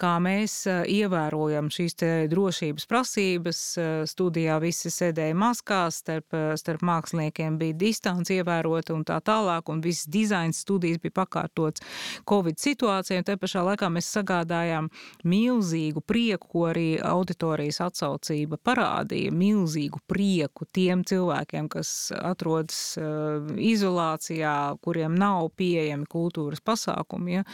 kā mēs ievērojam šīs drošības prasības. Studijā visi sēdēja maskās, starp, starp māksliniekiem bija distance ievērota un tā tālāk, un viss dizains studijas bija pakārtots Covid situācijai, un te pašā laikā mēs sagādājām milzīgu prieku, ko arī auditorijas atsaucība parādīja, milzīgu prieku tiem cilvēkiem, kas atrodas uh, izolācijā, kuriem nav pieejami kultūras pasākumi. Ja?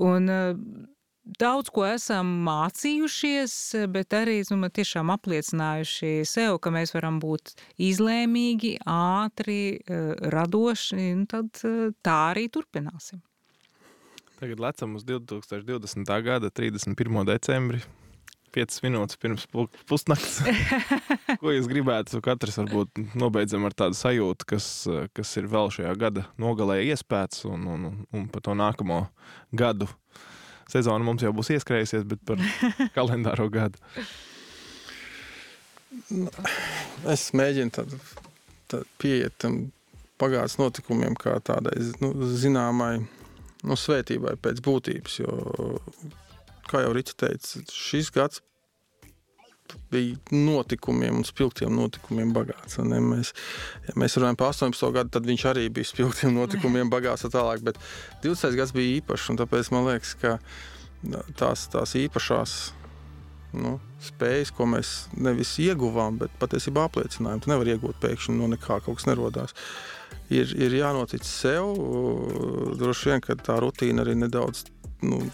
Un, uh, Daudz ko esam mācījušies, bet arī nu, tiešām apliecinājuši sev, ka mēs varam būt izlēmīgi, ātri, uh, radoši, tad tā arī turpināsim. Tagad lecam uz 2020. gada 31. decembri. 5 minūtes pirms pusnakts. Ko jūs gribētu? Katrs varbūt nobeidzam ar tādu sajūtu, kas, kas ir vēl šajā gada nogalē iespējas, un, un, un par to nākamo gadu. Sezona mums jau būs ieskrējusies, bet par kalendāro gadu. Es mēģinu tādu, tādu pieiet tam pagātnes notikumiem kā tādai nu, zināmai nu, svētībai pēc būtības. Jo, kā jau Rīta teica, šis gads bija notikumiem un spilgtiem notikumiem bagāts. Ne? Mēs, ja mēs runājam par 18. gadu, tad viņš arī bija spilgtiem notikumiem bagāts. Tālāk, bet 20. gads bija īpašs, un tāpēc man liekas, ka tās, tās īpašās nu, spējas, ko mēs nevis ieguvām, bet patiesībā apliecinājām. Tu nevari iegūt pēkšņi no nekā, kaut kas nerodās. Ir, ir jānotic sev. Droši vien, ka tā rutīna arī nedaudz nu,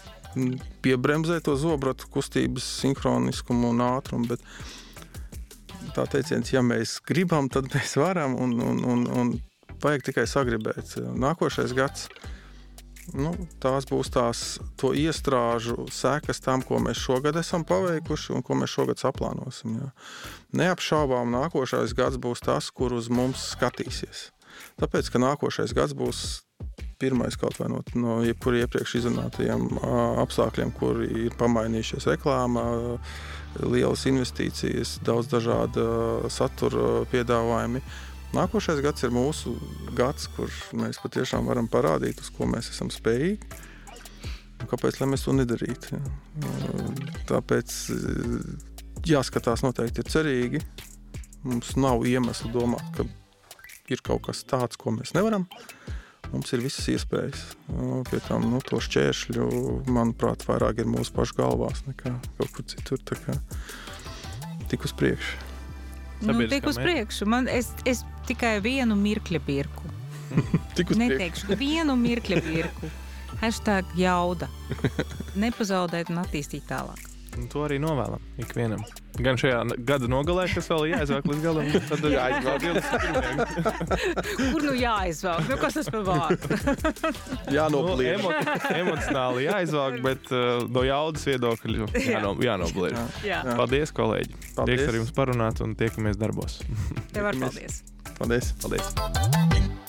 piebremzē to zobratu kustības sinhroniskumu un ātrumu. Bet tā teiciens, ja mēs gribam, tad mēs varam un, un, un, un vajag tikai sagribēt. Nākošais gads nu, tās būs tās iestrāžu sekas tam, ko mēs šogad esam paveikuši un ko mēs šogad saplānosim. Jā. Neapšaubām, nākošais gads būs tas, kur uz mums skatīsies. Tāpēc, ka nākošais gads būs pirmais kaut vai no, no jebkuriem iepriekš izrunātajiem apstākļiem, kur ir pamainījušies reklāmā, lielas investīcijas, daudz dažādu satura piedāvājumi. Nākošais gads ir mūsu gads, kur mēs patiešām varam parādīt, uz ko mēs esam spējīgi. Kāpēc mēs to nedarītu? Tāpēc jāskatās noteikti ir cerīgi. Mums nav iemesla domāt, ka ir kaut kas tāds, ko mēs nevaram. Mums ir visas iespējas. Pie tam nu, to šķēršļu, manuprāt, vairāk ir mūsu pašu galvās nekā kaut kur citur. Tik uz priekšu. Nu, tik uz priekšu. Man, es, es tikai vienu mirkli pirku. tik uz Neteikšu, priekšu. vienu mirkli pirku. Hashtag jauda. Nepazaudēt un attīstīt tālāk. Un to arī novēlam ikvienam. Gan šajā gada nogalē, kas vēl jāizvelk līdz galam, tad jāizvelk 21. Kur nu jāizvelk? Nu, kas tas par vārdu? Jānobliek. Nu, emo emocionāli jāizvelk, bet uh, no jaudas viedokļa jāno, jānobliek. Jā. Jā. Paldies, kolēģi. Paldies. Prieks ar jums parunāt un tiekamies darbos. Tev var paldies. Paldies. paldies.